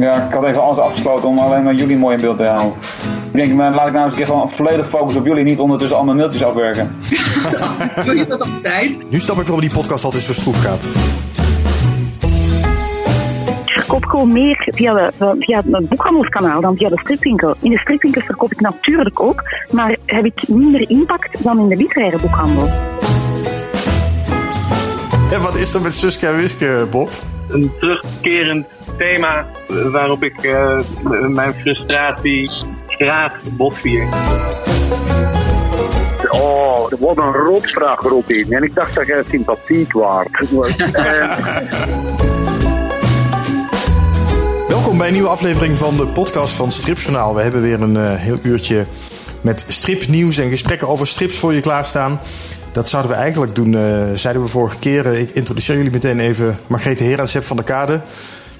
Ja, ik had even alles afgesloten om alleen maar jullie mooi in beeld te houden. Ik denk, maar laat ik nou eens een keer gewoon volledig focussen op jullie, niet ondertussen allemaal mailtjes afwerken. Doe je dat altijd? Nu snap ik waarom die podcast altijd zo stroef gaat. verkoop gewoon meer via, de, via het boekhandelskanaal dan via de stripwinkel. In de stripwinkels verkoop ik natuurlijk ook, maar heb ik minder impact dan in de literaire boekhandel. En wat is er met Suske en Wiske, Bob? Een terugkerend thema waarop ik uh, mijn frustratie graag botvier. Oh, wat een rotvraag, Robin. En ik dacht dat jij sympathiek waard. Welkom bij een nieuwe aflevering van de podcast van Stripjournaal. We hebben weer een uh, heel uurtje met stripnieuws en gesprekken over strips voor je klaarstaan. Dat zouden we eigenlijk doen, uh, zeiden we vorige keer. Ik introduceer jullie meteen even Margrethe Heer en Sepp van der Kade.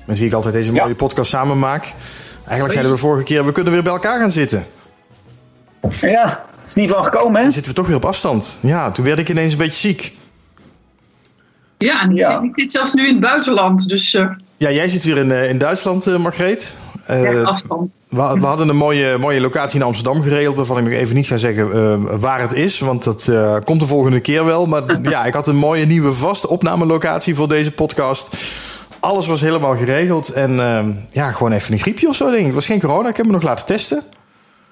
Met wie ik altijd deze mooie ja. podcast samen maak. Eigenlijk zeiden we vorige keer, we kunnen weer bij elkaar gaan zitten. Ja, het is niet van gekomen hè? Dan zitten we toch weer op afstand. Ja, toen werd ik ineens een beetje ziek. Ja, en ja. ik zit zelfs nu in het buitenland, dus... Uh... Ja, jij zit hier in, uh, in Duitsland, uh, Margreet. Ja, afstand. We, we, hadden een mooie, mooie locatie in Amsterdam geregeld, waarvan ik nog even niet ga zeggen waar het is, want dat komt de volgende keer wel. Maar ja, ik had een mooie nieuwe vaste opnamelocatie voor deze podcast. Alles was helemaal geregeld en ja, gewoon even een griepje of zo, denk ik. Het was geen corona, ik heb me nog laten testen.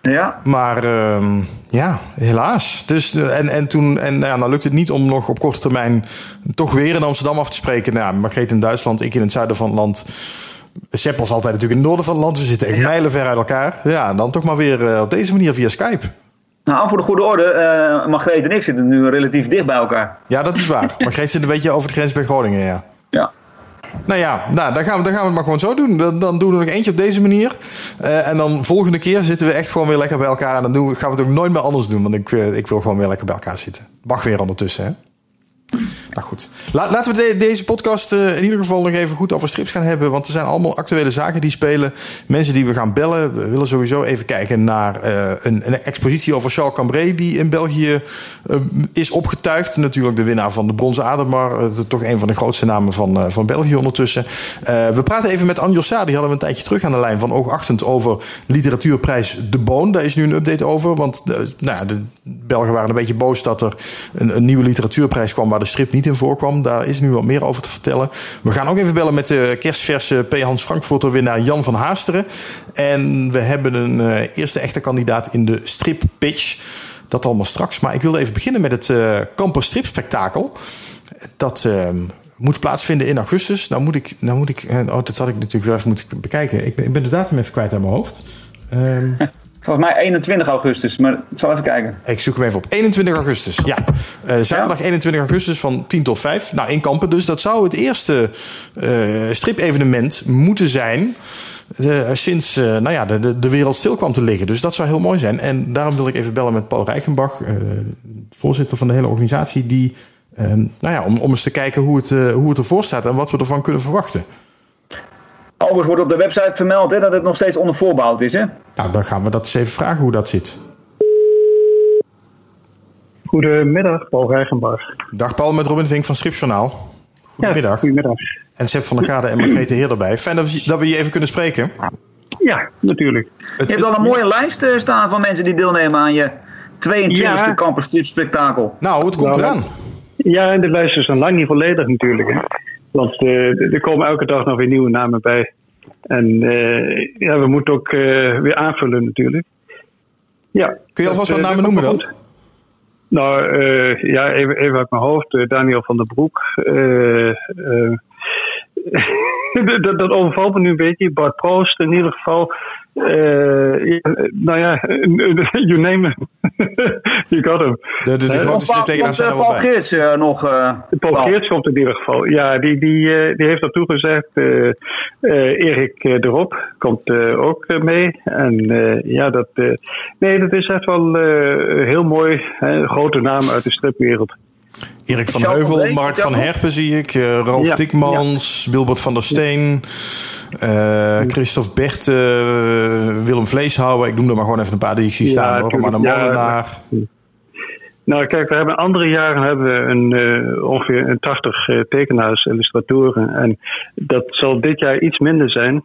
Ja. Maar uh, ja, helaas. Dus, en, en toen en, nou, dan lukt het niet om nog op korte termijn toch weer in Amsterdam af te spreken. Nou, Margreet in Duitsland, ik in het zuiden van het land. Sepp was altijd natuurlijk in het noorden van het land. We zitten echt ja. mijlen ver uit elkaar. Ja, en dan toch maar weer uh, op deze manier via Skype. Nou, voor de goede orde, uh, Margreet en ik zitten nu relatief dicht bij elkaar. Ja, dat is waar. Margreet zit een beetje over de grens bij Groningen, ja. Ja. Nou ja, nou, dan, gaan we, dan gaan we het maar gewoon zo doen. Dan, dan doen we nog eentje op deze manier. Uh, en dan volgende keer zitten we echt gewoon weer lekker bij elkaar. En dan doen we, gaan we het ook nooit meer anders doen. Want ik, uh, ik wil gewoon weer lekker bij elkaar zitten. Mag weer ondertussen, hè? Nou goed. La, laten we de, deze podcast uh, in ieder geval nog even goed over strips gaan hebben. Want er zijn allemaal actuele zaken die spelen. Mensen die we gaan bellen. We willen sowieso even kijken naar uh, een, een, expositie over Charles Cambrai. Die in België uh, is opgetuigd. Natuurlijk de winnaar van de Bronzen Ademar. toch een van de grootste namen van, van België ondertussen. we praten even met Anjo Sa. Die hadden we een tijdje terug aan de lijn van Oogachtend over literatuurprijs De Boon. Daar is nu een update over. Want nou, de Belgen waren een beetje boos dat er een, een nieuwe literatuurprijs kwam waar de strip niet voorkwam. Daar is nu wat meer over te vertellen. We gaan ook even bellen met de kerstverse P. Hans Frankfurter winnaar Jan van Haasteren. En we hebben een uh, eerste echte kandidaat in de strip pitch. Dat allemaal straks. Maar ik wilde even beginnen met het uh, Campus Strip Spektakel. Dat uh, moet plaatsvinden in augustus. Nou moet ik, nou moet ik oh, dat had ik natuurlijk wel even moeten bekijken. Ik ben, ik ben de datum even kwijt aan mijn hoofd. Um, Volgens mij 21 augustus, maar ik zal even kijken. Ik zoek hem even op. 21 augustus, ja. Uh, zaterdag ja. 21 augustus van 10 tot 5. Nou, in Kampen. Dus dat zou het eerste uh, strip-evenement moeten zijn... Uh, sinds nou ja, de, de wereld stil kwam te liggen. Dus dat zou heel mooi zijn. En daarom wil ik even bellen met Paul Reichenbach... voorzitter van de hele organisatie... die, nou ja, om, om eens te kijken hoe het, hoe het ervoor staat... en wat we ervan kunnen verwachten. Overigens wordt op de website vermeld hè, dat het nog steeds onder voorbouw is. Hè? Nou, dan gaan we dat eens even vragen hoe dat zit. Goedemiddag, Paul Reichenbach. Dag Paul, met Robin Vink van Stripjournaal. Goedemiddag. Ja, goedemiddag. En Sepp van der Kade en Margrethe Heer erbij. Fijn dat we, dat we je even kunnen spreken. Ja, natuurlijk. Het, je hebt al een mooie lijst staan van mensen die deelnemen aan je 22e ja. Campus Strip Spektakel. Nou, het komt nou, eraan. Ja, en de lijst is dan lang niet volledig natuurlijk. Hè. Want uh, er komen elke dag nog weer nieuwe namen bij. En uh, ja, we moeten ook uh, weer aanvullen natuurlijk. Ja, Kun je alvast wat namen noemen dan? Nou, ja, even, even uit mijn hoofd. Daniel van der Broek. dat, dat overvalt me nu een beetje. Bart Proost in ieder geval. Uh, ja, nou ja, you name it. you got him. De, de, de grote striptekenaars zijn er Paul Geerts uh, nog. Uh, Paul Geerts komt in ieder geval. Ja, die, die, uh, die heeft daartoe gezegd. Erik de Rob komt ook mee. En ja, dat, nee, dat is echt wel heel mooi. Hè, grote naam uit de stripwereld. Erik van Heuvel, Mark van Herpen zie ik, uh, Ralf ja, Dikmans, ja. Wilbert van der Steen, uh, Christophe uh, Willem Vleeshouwer. Ik noem er maar gewoon even een paar die ik zie staan. Ja, Roman de Molenaar. Nou, kijk, we hebben andere jaren hebben we een, uh, ongeveer een 80 uh, tekenaars, illustratoren. En dat zal dit jaar iets minder zijn.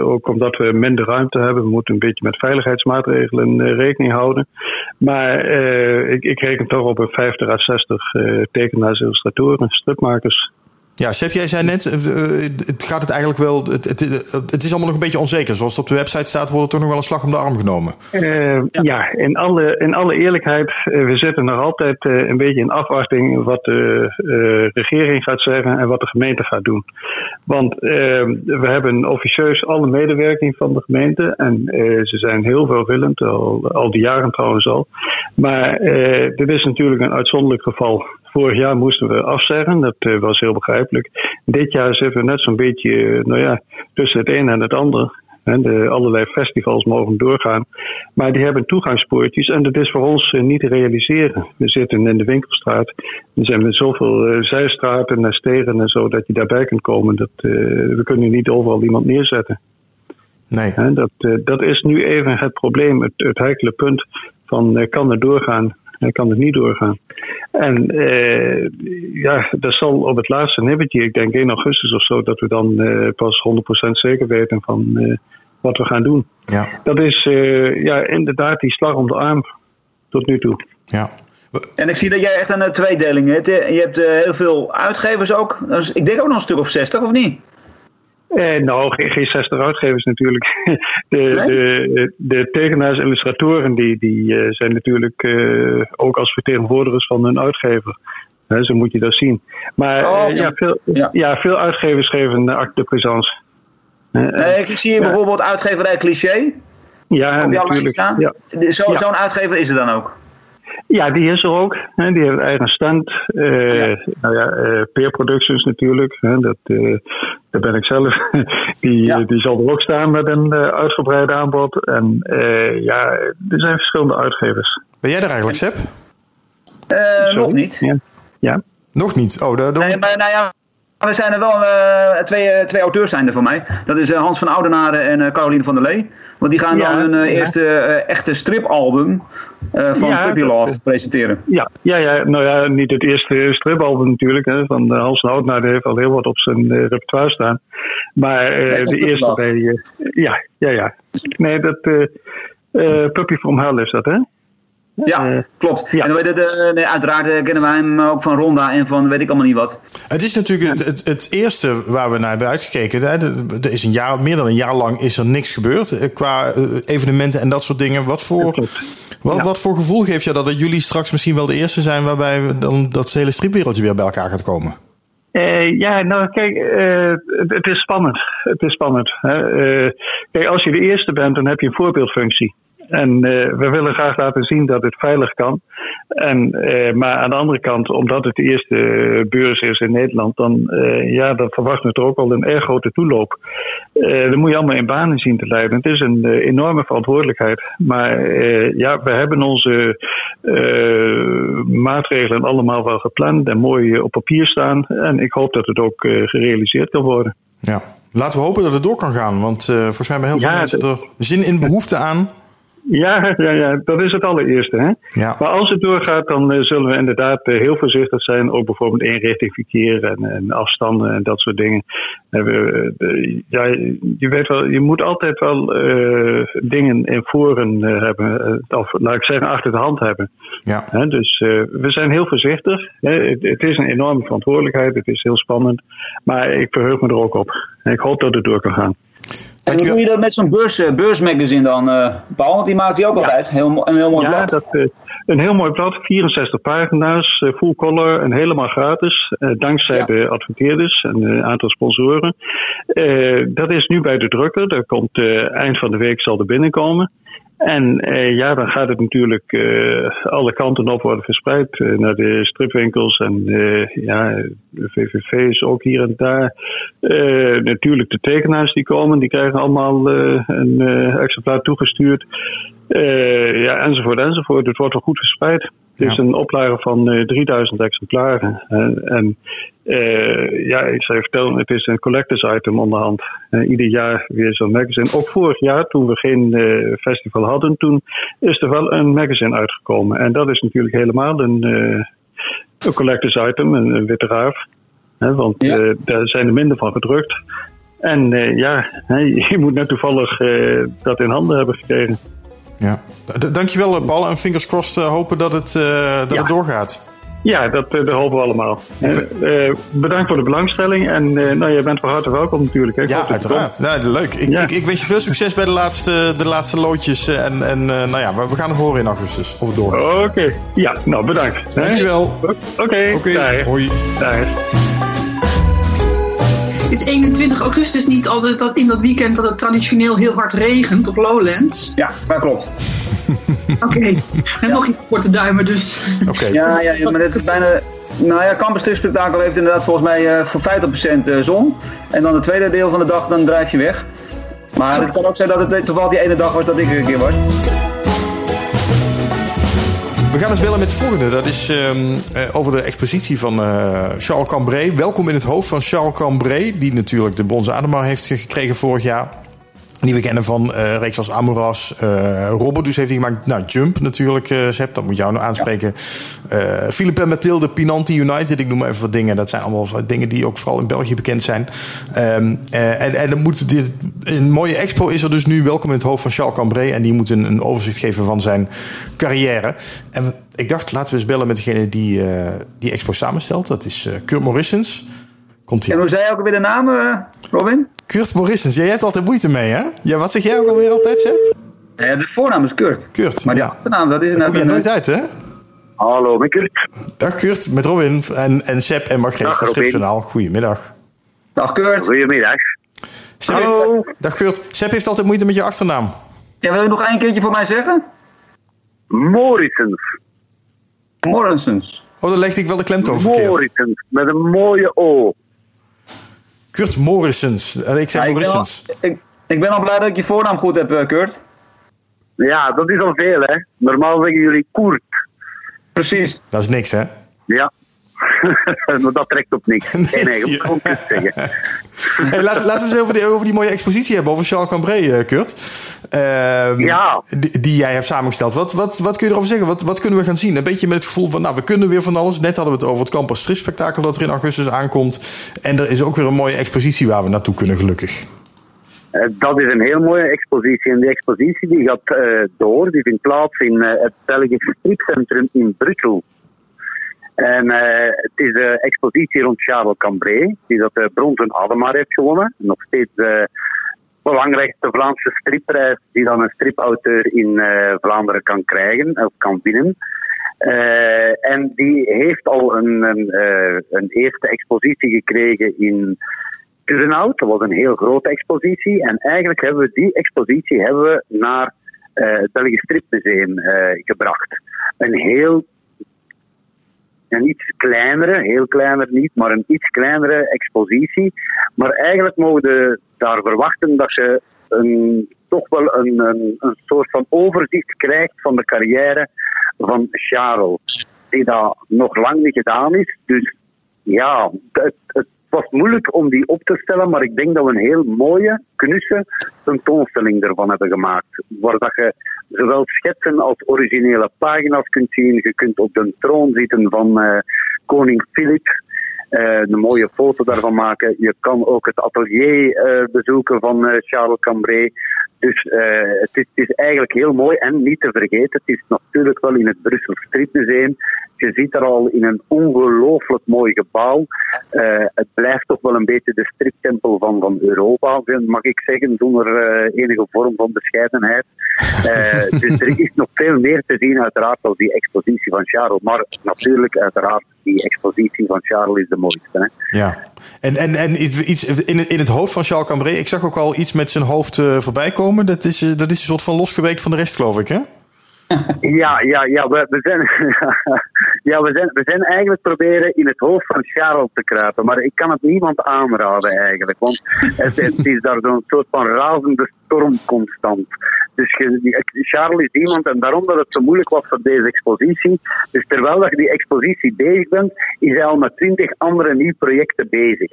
Ook omdat we minder ruimte hebben. We moeten een beetje met veiligheidsmaatregelen uh, rekening houden. Maar uh, ik, ik, reken toch op een 50 à 60 tekenaars, illustratoren, stripmakers. Ja, Seb, jij zei net, het gaat het eigenlijk wel. Het, het, is allemaal nog een beetje onzeker. Zoals het op de website staat, wordt er toch nog wel een slag om de arm genomen. Ja. ja, in, alle, in alle eerlijkheid, we zitten nog altijd een beetje in afwachting wat de regering gaat zeggen en wat de gemeente gaat doen. Want we hebben officieus alle medewerking van de gemeente en ze zijn heel veelwillend, al, al die jaren trouwens al. Maar dit is natuurlijk een uitzonderlijk geval. Vorig jaar moesten we afzeggen, dat uh, was heel begrijpelijk. Dit jaar zitten we net zo'n beetje, uh, nou ja, tussen het een en het ander. En de, allerlei festivals mogen doorgaan. Maar die hebben toegangspoortjes en dat is voor ons uh, niet te realiseren. We zitten in de winkelstraat. Er zijn met zoveel zijstraten en stegen en zo dat je daarbij kunt komen. Dat, we kunnen niet overal iemand neerzetten. Nee. En dat, dat is nu even het probleem, het, het heikele punt van kan er doorgaan hij kan er niet doorgaan. En uh, ja, dat zal op het laatste nippertje, ik denk 1 augustus of zo, dat we dan uh, pas 100% zeker weten van uh, wat we gaan doen. Ja. Dat is ja, inderdaad die slag om de arm tot nu toe. Ja. En ik zie dat jij echt een tweedeling hebt. Je hebt heel veel uitgevers ook. Dus ik denk ook nog een stuk of 60, of niet? Eh, nou, geen, geen 60 uitgevers natuurlijk. De, nee? de, de tekenaars, illustratoren, die, die uh, zijn natuurlijk uh, ook als vertegenwoordigers van hun uitgever. He, zo moet je dat zien. Maar oh, uh, ja, veel, ja. ja. veel uitgevers geven acte de présence. ik zie hier bijvoorbeeld uitgeverij Cliché. Ja, natuurlijk. Ja. Zo'n zo uitgever is er dan ook? Ja, die is er ook. Hè. Die heeft eigen stand. Uh, ja. Nou ja, uh, Peer Productions natuurlijk. Hè. Dat, uh, daar ben ik zelf. die, ja. die zal er ook staan met een uitgebreid aanbod. En ja, er zijn verschillende uitgevers. Ben jij er eigenlijk, Seb? nog niet. Ja. ja. Nog niet? Oh, de, de... Nee, maar nou ja, we zijn er wel, uh, twee, twee auteurs zijn er voor mij. Dat is uh, Hans van Oudenaren en uh, Caroline van der Lee. Want die gaan ja, dan hun ja. eerste echte stripalbum van ja, Puppy Love dat, presenteren. Ja, ja, ja, nou ja, niet het eerste stripalbum natuurlijk. Hè, van Hans van Oudenaren heeft al heel wat op zijn repertoire staan. Maar de eerste bij... ja, ja, ja. Nee, dat... Puppy from Hell is dat, hè? Ja, uh, klopt. Ja. En weet de, nee, uiteraard kennen wij hem ook van Ronda en van weet ik allemaal niet wat. Het is natuurlijk het, het, eerste waar we naar hebben uitgekeken. Hè. Er is een jaar, meer dan een jaar lang is er niks gebeurd qua evenementen en dat soort dingen. Wat voor, wat, ja. wat voor gevoel geeft je dat, dat jullie straks misschien wel de eerste zijn waarbij dan dat hele stripwereldje weer bij elkaar gaat komen? Uh, ja, nou kijk, uh, het, het, is spannend. Het is spannend. Hè. Uh, kijk, als je de eerste bent, dan heb je een voorbeeldfunctie. En uh, we willen graag laten zien dat het veilig kan. En, uh, maar aan de andere kant, omdat het de eerste beurs is in Nederland, dan, uh, ja, dan verwachten we er ook al een erg grote toeloop. dan moet je allemaal in banen zien te leiden. Het is een enorme verantwoordelijkheid. Maar ja, we hebben onze maatregelen allemaal wel gepland en mooi op papier staan. En ik hoop dat het ook gerealiseerd kan worden. Ja, laten we hopen dat het door kan gaan. Want volgens mij hebben heel veel ja, mensen er zin in behoefte aan. Ja, ja, ja, dat is het allereerste. Hè? Ja. Maar als het doorgaat, dan uh, zullen we inderdaad uh, heel voorzichtig zijn. Ook bijvoorbeeld inrichting verkeer en, en afstanden en dat soort dingen. Uh, ja, je weet wel, je moet altijd wel dingen in voren hebben. of laat ik zeggen, achter de hand hebben. Ja. Hè? Dus we zijn heel voorzichtig. Hè? Het, het, is een enorme verantwoordelijkheid. Het is heel spannend. Maar ik verheug me er ook op. Ik hoop dat het door kan gaan. En hoe doe je dat met zo'n beurs, beursmagazine dan, uh, Paul? Want die maakt hij ook ja. altijd. Heel, een heel mooi ja, blad. Dat, uh, een heel mooi blad, 64 pagina's, uh, full color en helemaal gratis. dankzij ja. de adverteerders en een aantal sponsoren. dat is nu bij de drukker. Dat komt eind van de week zal er binnenkomen. En uh, ja, dan gaat het natuurlijk uh, alle kanten op worden verspreid uh, naar de stripwinkels en ja, de VVV is ook hier en daar. natuurlijk de tekenaars die komen, die krijgen allemaal een exemplaar toegestuurd. ja, enzovoort, enzovoort. Het wordt wel goed verspreid. Het is ja. een oplage van 3000 exemplaren. en uh, ja, ik zou je vertellen, het is een collectors item onderhand. Uh, ieder jaar weer zo'n magazine. Ook vorig jaar, toen we geen festival hadden, toen is er wel een magazine uitgekomen. En dat is natuurlijk helemaal een, een collectors item, een, een witte raaf. want ja. daar zijn er minder van gedrukt. En ja, je moet net toevallig dat in handen hebben gekregen. Ja, dankjewel Paul en fingers crossed hopen dat het, dat het doorgaat. Ja, dat, dat hopen we allemaal. bedankt voor de belangstelling. En nou, je bent van harte welkom natuurlijk. Hè. Ja, uiteraard. Nou, leuk. Ik, ik, ik, wens je veel succes bij de laatste, de laatste loodjes. En, en nou ja, we, gaan het horen in augustus. Of het door. Oké. Ja, nou bedankt. Dankjewel. Oké. Oké. Hoi. Dag is 21 augustus niet altijd dat in dat weekend dat het traditioneel heel hard regent op Lowlands? Ja, dat klopt. Oké, okay. en nog iets korte duimen dus. Oké. Ja, ja, maar het is bijna... Nou ja, Campus Spektakel heeft inderdaad volgens mij uh, voor 50% eh, zon. En dan het tweede deel van de dag, dan drijf je weg. Maar het kan ook zijn dat het toevallig die ene dag was dat ik er een keer was. We gaan eens bellen met de volgende. Dat is um, over de expositie van uh, Charles Cambrai. Welkom in het hoofd van Charles Cambrai, die natuurlijk de Bronzen Ademar heeft gekregen vorig jaar. Die we kennen van uh, reeks als Amoras. Uh, Robert dus heeft hij gemaakt. Nou, Jump natuurlijk, uh, Sepp. Dat moet jou nou aanspreken. Ja. Philippe en Mathilde, Pinanti United. Ik noem maar even wat dingen. Dat zijn allemaal dingen die ook vooral in België bekend zijn. Um, en, en dan moet dit, een mooie expo is er dus nu. Welkom in het hoofd van Charles Cambrai. En die moet een, een overzicht geven van zijn carrière. En ik dacht, laten we eens bellen met degene die die expo samenstelt. Dat is Kurt Morrisons. Komt En hoe zei je ook weer de naam, Robin? Kurt Morissens. Jij hebt altijd moeite mee, hè? Ja, wat zeg jij ook alweer altijd, Sepp? Ja, de voornaam is Kurt. Kurt, Maar de ja. achternaam, dat is een... Dat kom je nooit uit, hè? Hallo, met Kurt. Dag Kurt, met Robin en, en Sepp en Margreet van Stripjournaal. Goedemiddag. Dag Kurt. Goedemiddag. Sepp Hallo. dag Kurt. Sepp heeft altijd moeite met je achternaam. Ja, wil je nog één keertje voor mij zeggen? Morrisons. Morrisons. Oh, dan legde ik wel de klemtoon verkeerd. Morrisons, met een mooie O. Kurt Morrisons. Ik zeg ja, Morrisons. Ik ben, al, ik, ik ben al blij dat ik je voornaam goed heb, eh, Kurt. Ja, dat is al veel, hè. Normaal zeggen jullie Koert. Precies. Dat is niks, hè? Ja. maar dat trekt op niks. Nee, nee, nee om zeggen. hey, laten, laten we eens over die, over die mooie expositie hebben over Charles Cambrai, uh, Kurt. Uh, ja. Die, die, jij hebt samengesteld. Wat, wat, wat kun je erover zeggen? Wat, wat kunnen we gaan zien? Een beetje met het gevoel van, nou, we kunnen weer van alles. Net hadden we het over het Campus Stripspectakel dat er in augustus aankomt. En er is ook weer een mooie expositie waar we naartoe kunnen, gelukkig. Uh, dat is een heel mooie expositie. En die expositie die gaat uh, door. Die vindt plaats in uh, het Belgisch Stripcentrum in Brussel. En uh, het is de expositie rond Charles Cambrai, die dat de bronzen Ademar heeft gewonnen. Nog steeds de belangrijkste Vlaamse stripprijs die dan een stripauteur in uh, Vlaanderen kan krijgen of kan winnen. En die heeft al een, een, een eerste expositie gekregen in Turnhout. Dat was een heel grote expositie. En eigenlijk hebben we die expositie hebben we naar het Belgisch Stripmuseum gebracht. Een heel een iets kleinere, heel kleiner niet, maar een iets kleinere expositie. Maar eigenlijk mogen we daar verwachten dat je een, toch wel een, een, soort van overzicht krijgt van de carrière van Charles. Die dat nog lang niet gedaan is. Dus ja, het was moeilijk om die op te stellen, maar ik denk dat we een heel mooie, knusse tentoonstelling ervan hebben gemaakt. Waar dat je zowel schetsen als originele pagina's kunt zien. Je kunt op de troon zitten van uh, koning Filip. Uh, een mooie foto daarvan maken. Je kan ook het atelier uh, bezoeken van Charles Cambrai. Dus het is, het, is, eigenlijk heel mooi en niet te vergeten. Het is natuurlijk wel in het Brussel Stripmuseum. Je ziet er al in een ongelooflijk mooi gebouw. Uh, het blijft toch wel een beetje de striptempel van, van Europa, mag ik zeggen, zonder uh, enige vorm van bescheidenheid. Dus er is nog veel meer te zien, uiteraard, als die expositie van Charles. Maar natuurlijk, uiteraard, die expositie van Charles is de mooiste. Hè? Ja, en, en, en iets in, het, in het hoofd van Charles Cambrai, ik zag ook al iets met zijn hoofd voorbij komen. Dat is, dat is een soort van losgeweekt van de rest, geloof ik, hè? ja, ja, ja, we, we, zijn, ja we, zijn, we zijn eigenlijk proberen in het hoofd van Charles te kruipen. Maar ik kan het niemand aanraden eigenlijk. Want het, het is daar zo'n soort van razende storm constant. Dus Charles is iemand, en daarom dat het zo moeilijk was voor deze expositie. Dus terwijl dat je die expositie bezig bent, is hij al met twintig andere nieuwe projecten bezig.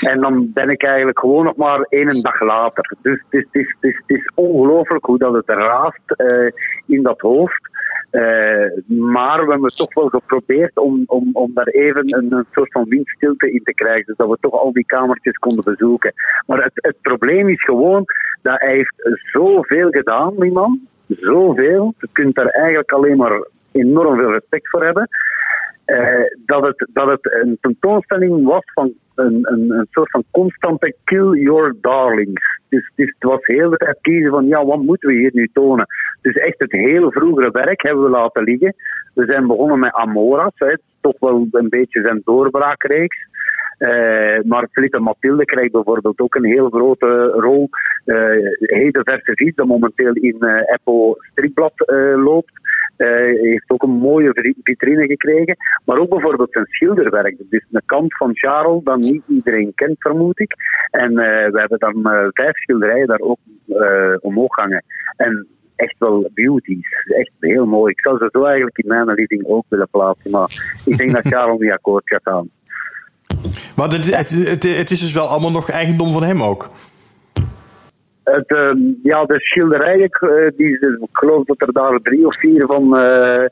En dan ben ik eigenlijk gewoon nog maar één dag later. Dus het is, ongelooflijk hoe dat het raast uh, in dat hoofd. maar we hebben toch wel geprobeerd om, om, om daar even een, een soort van windstilte in te krijgen. Dus dat we toch al die kamertjes konden bezoeken. Maar het, het probleem is gewoon dat hij heeft zoveel gedaan, die man. Zoveel. Je kunt daar eigenlijk alleen maar enorm veel respect voor hebben. Uh, dat, het, dat het een tentoonstelling was van een, een, een soort van constante kill your darlings. Dus, dus het was heel tijd kiezen van ja, wat moeten we hier nu tonen? Dus echt het hele vroegere werk hebben we laten liggen. We zijn begonnen met Amoras, toch wel een beetje zijn doorbraakreeks. Uh, maar Philippe Mathilde krijgt bijvoorbeeld ook een heel grote rol. Uh, Heden Verse dat momenteel in Apple Strikblad loopt. Uh, heeft ook een mooie vitrine gekregen. Maar ook bijvoorbeeld zijn schilderwerk. Dus een kant van Charles dat niet iedereen kent, vermoed ik. En uh, we hebben dan uh, vijf schilderijen daar ook omhoog hangen. En echt wel beauties. Echt heel mooi. Ik zou ze zo eigenlijk in mijn living ook willen plaatsen. Maar ik denk dat Charles niet akkoord gaat gaan. Maar het, het, het is dus wel allemaal nog eigendom van hem ook? Uh, ja, de schilderijen, uh, die, ik geloof dat er daar drie of vier van, uh,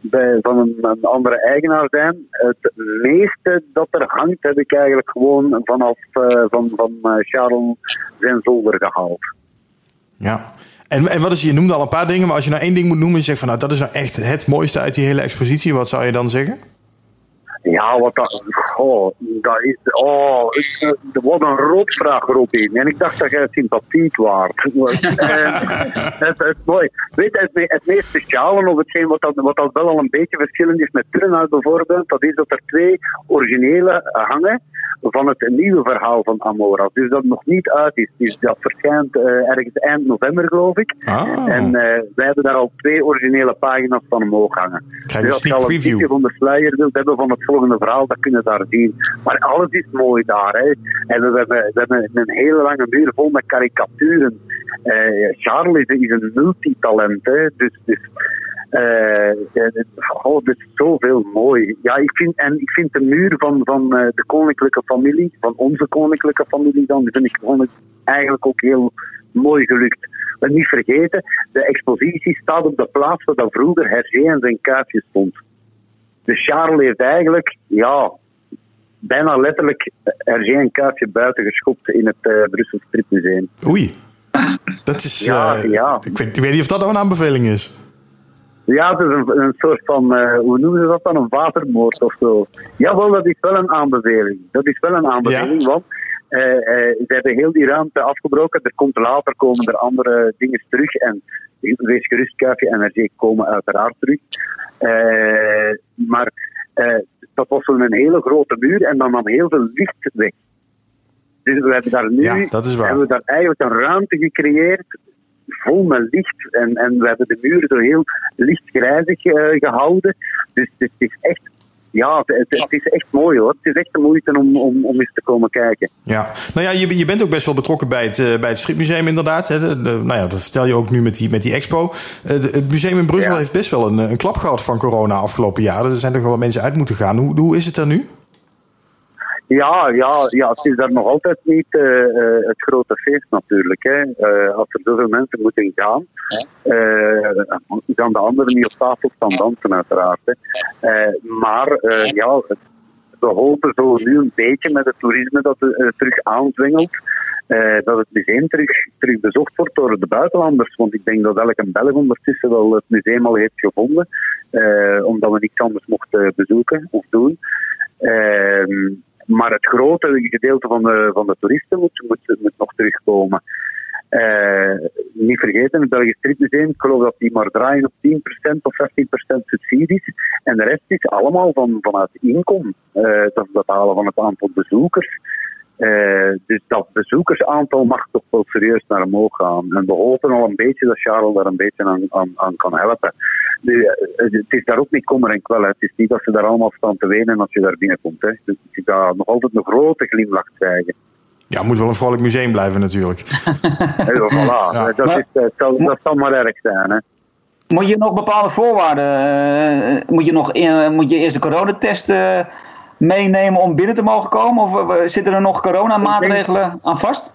bij, van een, andere eigenaar zijn. Het meeste dat er hangt, heb ik eigenlijk gewoon vanaf uh, van, van Charles zijn zolder gehaald. Ja. En, en wat is, je noemde al een paar dingen, maar als je nou één ding moet noemen, je zegt van nou dat is nou echt het mooiste uit die hele expositie, wat zou je dan zeggen? Ja, wat dat. Oh, dat is. Oh, wat een rotvraag, Robin. En ik dacht dat jij sympathiek waard. het, het, mooi. Weet het, het meest speciale, of hetgeen wat dat, wat dat wel al een beetje verschillend is met Turnhout bijvoorbeeld, dat is dat er twee originele hangen van het nieuwe verhaal van Amora. Dus dat nog niet uit is. Dus dat verschijnt uh, ergens eind november, geloof ik. Ah. En uh, wij hebben daar al twee originele pagina's van omhoog hangen. Dus als je al een beetje van de sluier wilt hebben van het volgende verhaal, dat kun je daar zien. Maar alles is mooi daar. Hè. En we hebben, we een hele lange muur vol met karikaturen. Uh, Charles is, een multitalent. Hè. Dus, dus uh, oh, is zoveel mooi. Ja, ik vind, en ik vind de muur van, van de koninklijke familie, van onze koninklijke familie dan, vind ik eigenlijk ook heel mooi gelukt. Maar niet vergeten, de expositie staat op de plaats waar dat vroeger Hergé en zijn kuifje stond. Dus Charles heeft eigenlijk, ja, bijna letterlijk Hergé en kuifje buiten geschopt in het uh, Brussel Stripmuseum. Oei. Dat is, ja, ja. Ik, weet, ik weet niet of dat nou een aanbeveling is. Ja, het is een, een soort van, uh, hoe noemen ze dat dan, een watermoord of zo. Jawel, dat is wel een aanbeveling. Dat is wel een aanbeveling, Ja. want uh, uh, ze hebben heel die ruimte afgebroken. Er komt later komen er andere dingen terug en wees gerust, Kuifje en RG komen uiteraard terug. maar dat was zo'n hele grote muur en dan nam heel veel licht weg. Dus we hebben daar nu Ja, dat is waar. hebben we daar eigenlijk een ruimte gecreëerd vol met licht. En, en we hebben de muren zo heel lichtgrijzig uh, gehouden. Dus het is echt, ja, het, het, is echt mooi hoor. Het is echt de moeite om, om, om eens te komen kijken. Ja, nou ja, je, je bent ook best wel betrokken bij het, uh, bij het Stripmuseum inderdaad. Hè. De, de, nou ja, dat vertel je ook nu met die, met die expo. Uh, de, het museum in Brussel Ja. heeft best wel een, een klap gehad van corona afgelopen jaar. Er zijn toch wel mensen uit moeten gaan. Hoe, hoe is het er nu? Ja, ja, ja, het is daar nog altijd niet uh, uh, het grote feest natuurlijk. Hè. Uh, als er zoveel mensen moeten gaan, gaan de anderen niet op tafel staan dansen uiteraard. Maar ja, we hopen zo nu een beetje met het toerisme dat het terug aanzwengelt. dat het museum terug, terug bezocht wordt door de buitenlanders. Want ik denk dat elke Belg ondertussen wel het museum al heeft gevonden. omdat we niks anders mochten bezoeken of doen. Ehm, maar het grote gedeelte van de, van de toeristen moet, moet, nog terugkomen. Uh, niet vergeten, het Belgisch Stripmuseum, ik geloof dat die maar draaien op 10% of 15% subsidies. En de rest is allemaal van, vanuit inkomen. Uh, dat is het van het aantal bezoekers. Uh, dus dat bezoekersaantal mag toch wel serieus naar omhoog gaan. En we hopen al een beetje dat Charles daar een beetje aan, aan, aan kan helpen. Nu, het is daar ook niet kommer en kwel. Hè. Het is niet dat ze daar allemaal staan te wenen als je daar binnenkomt. Hè. Dus je gaat nog altijd een grote glimlach krijgen. Ja, het moet wel een vrolijk museum blijven natuurlijk. Hey, voilà. ja. dat, is, dat, zal, dat zal maar erg zijn. Hè. Moet je nog bepaalde voorwaarden, uh, moet, je nog moet je eerst de coronatest uh, meenemen om binnen te mogen komen? Of uh, zitten er nog coronamaatregelen aan vast?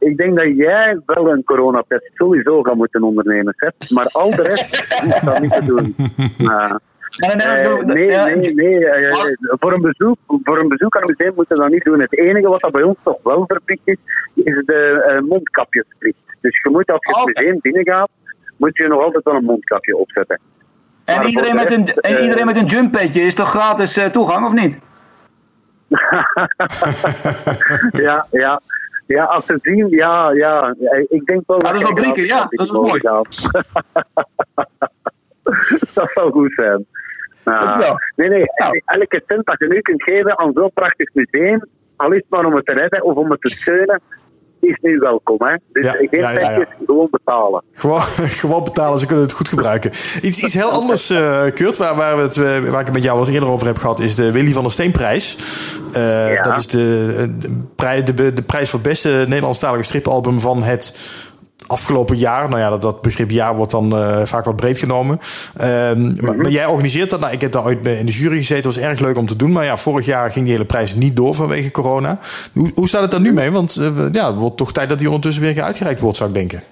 ik denk dat jij wel een coronatest sowieso gaat moeten ondernemen, Seth. Maar al de rest is dat niet te doen. Uh, Nee, nee, eh, nee, ja, nee, nee. eh, voor, een bezoek, voor een bezoek aan een museum moeten we dat niet doen. Het enige wat dat bij ons toch wel verplicht is, is de eh, mondkapjesplicht. Dus je moet als je het museum binnengaat, moet je nog altijd wel een mondkapje opzetten. En Maar iedereen met, een, en eh, iedereen met een jumppetje is toch gratis eh, toegang, of niet? ja, ja. Ja, als ze zien, ja, ja. Ik denk wel dat is wel drie keer, ja, dat is mooi. dat zou goed zijn. Ja. Dat is wel. Nee, nee. Nou. Elke cent dat je nu kunt geven aan zo'n prachtig museum, al is het maar om het te redden of om het te steunen, is nu welkom. Hè? Dus Ja, geen ja, ja, gewoon betalen. Gewoon, gewoon betalen, ze kunnen het goed gebruiken. Iets, iets heel anders, eh, Kurt, waar, waar, we het, eh, waar ik het met jou al eens eerder over heb gehad, is de Willy van der Steenprijs. Ja. Dat is de, de, de, de prijs voor het beste Nederlandstalige stripalbum van het afgelopen jaar. Nou ja, dat, dat begrip jaar wordt dan eh, vaak wat breed genomen. Ehm, maar, jij organiseert dat. Nou, ik heb daar ooit in de jury gezeten. Dat was erg leuk om te doen. Maar ja, vorig jaar ging die hele prijs niet door vanwege corona. Hoe, hoe staat het daar nu mee? Want eh, ja, het wordt toch tijd dat die ondertussen weer uitgereikt wordt, zou ik denken.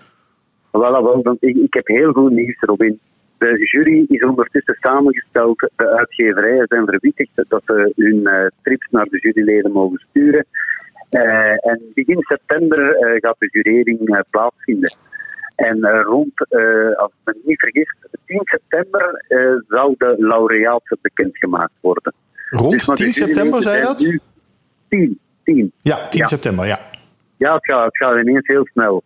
Wel, wel, want ik, ik heb heel goed nieuws, Robin. De jury is ondertussen samengesteld. De uitgeverijen zijn verwittigd dat ze hun eh, strips naar de juryleden mogen sturen. Eh, en begin september eh, gaat de jurering eh, plaatsvinden. En rond, als ik me niet vergis, 10 september zal de laureaat bekendgemaakt worden. Rond Dus, maar de 10 september, juryleden zei dat? nu 10, 10. Ja, 10 Ja. september, ja. Ja, het gaat, het gaat ineens heel snel.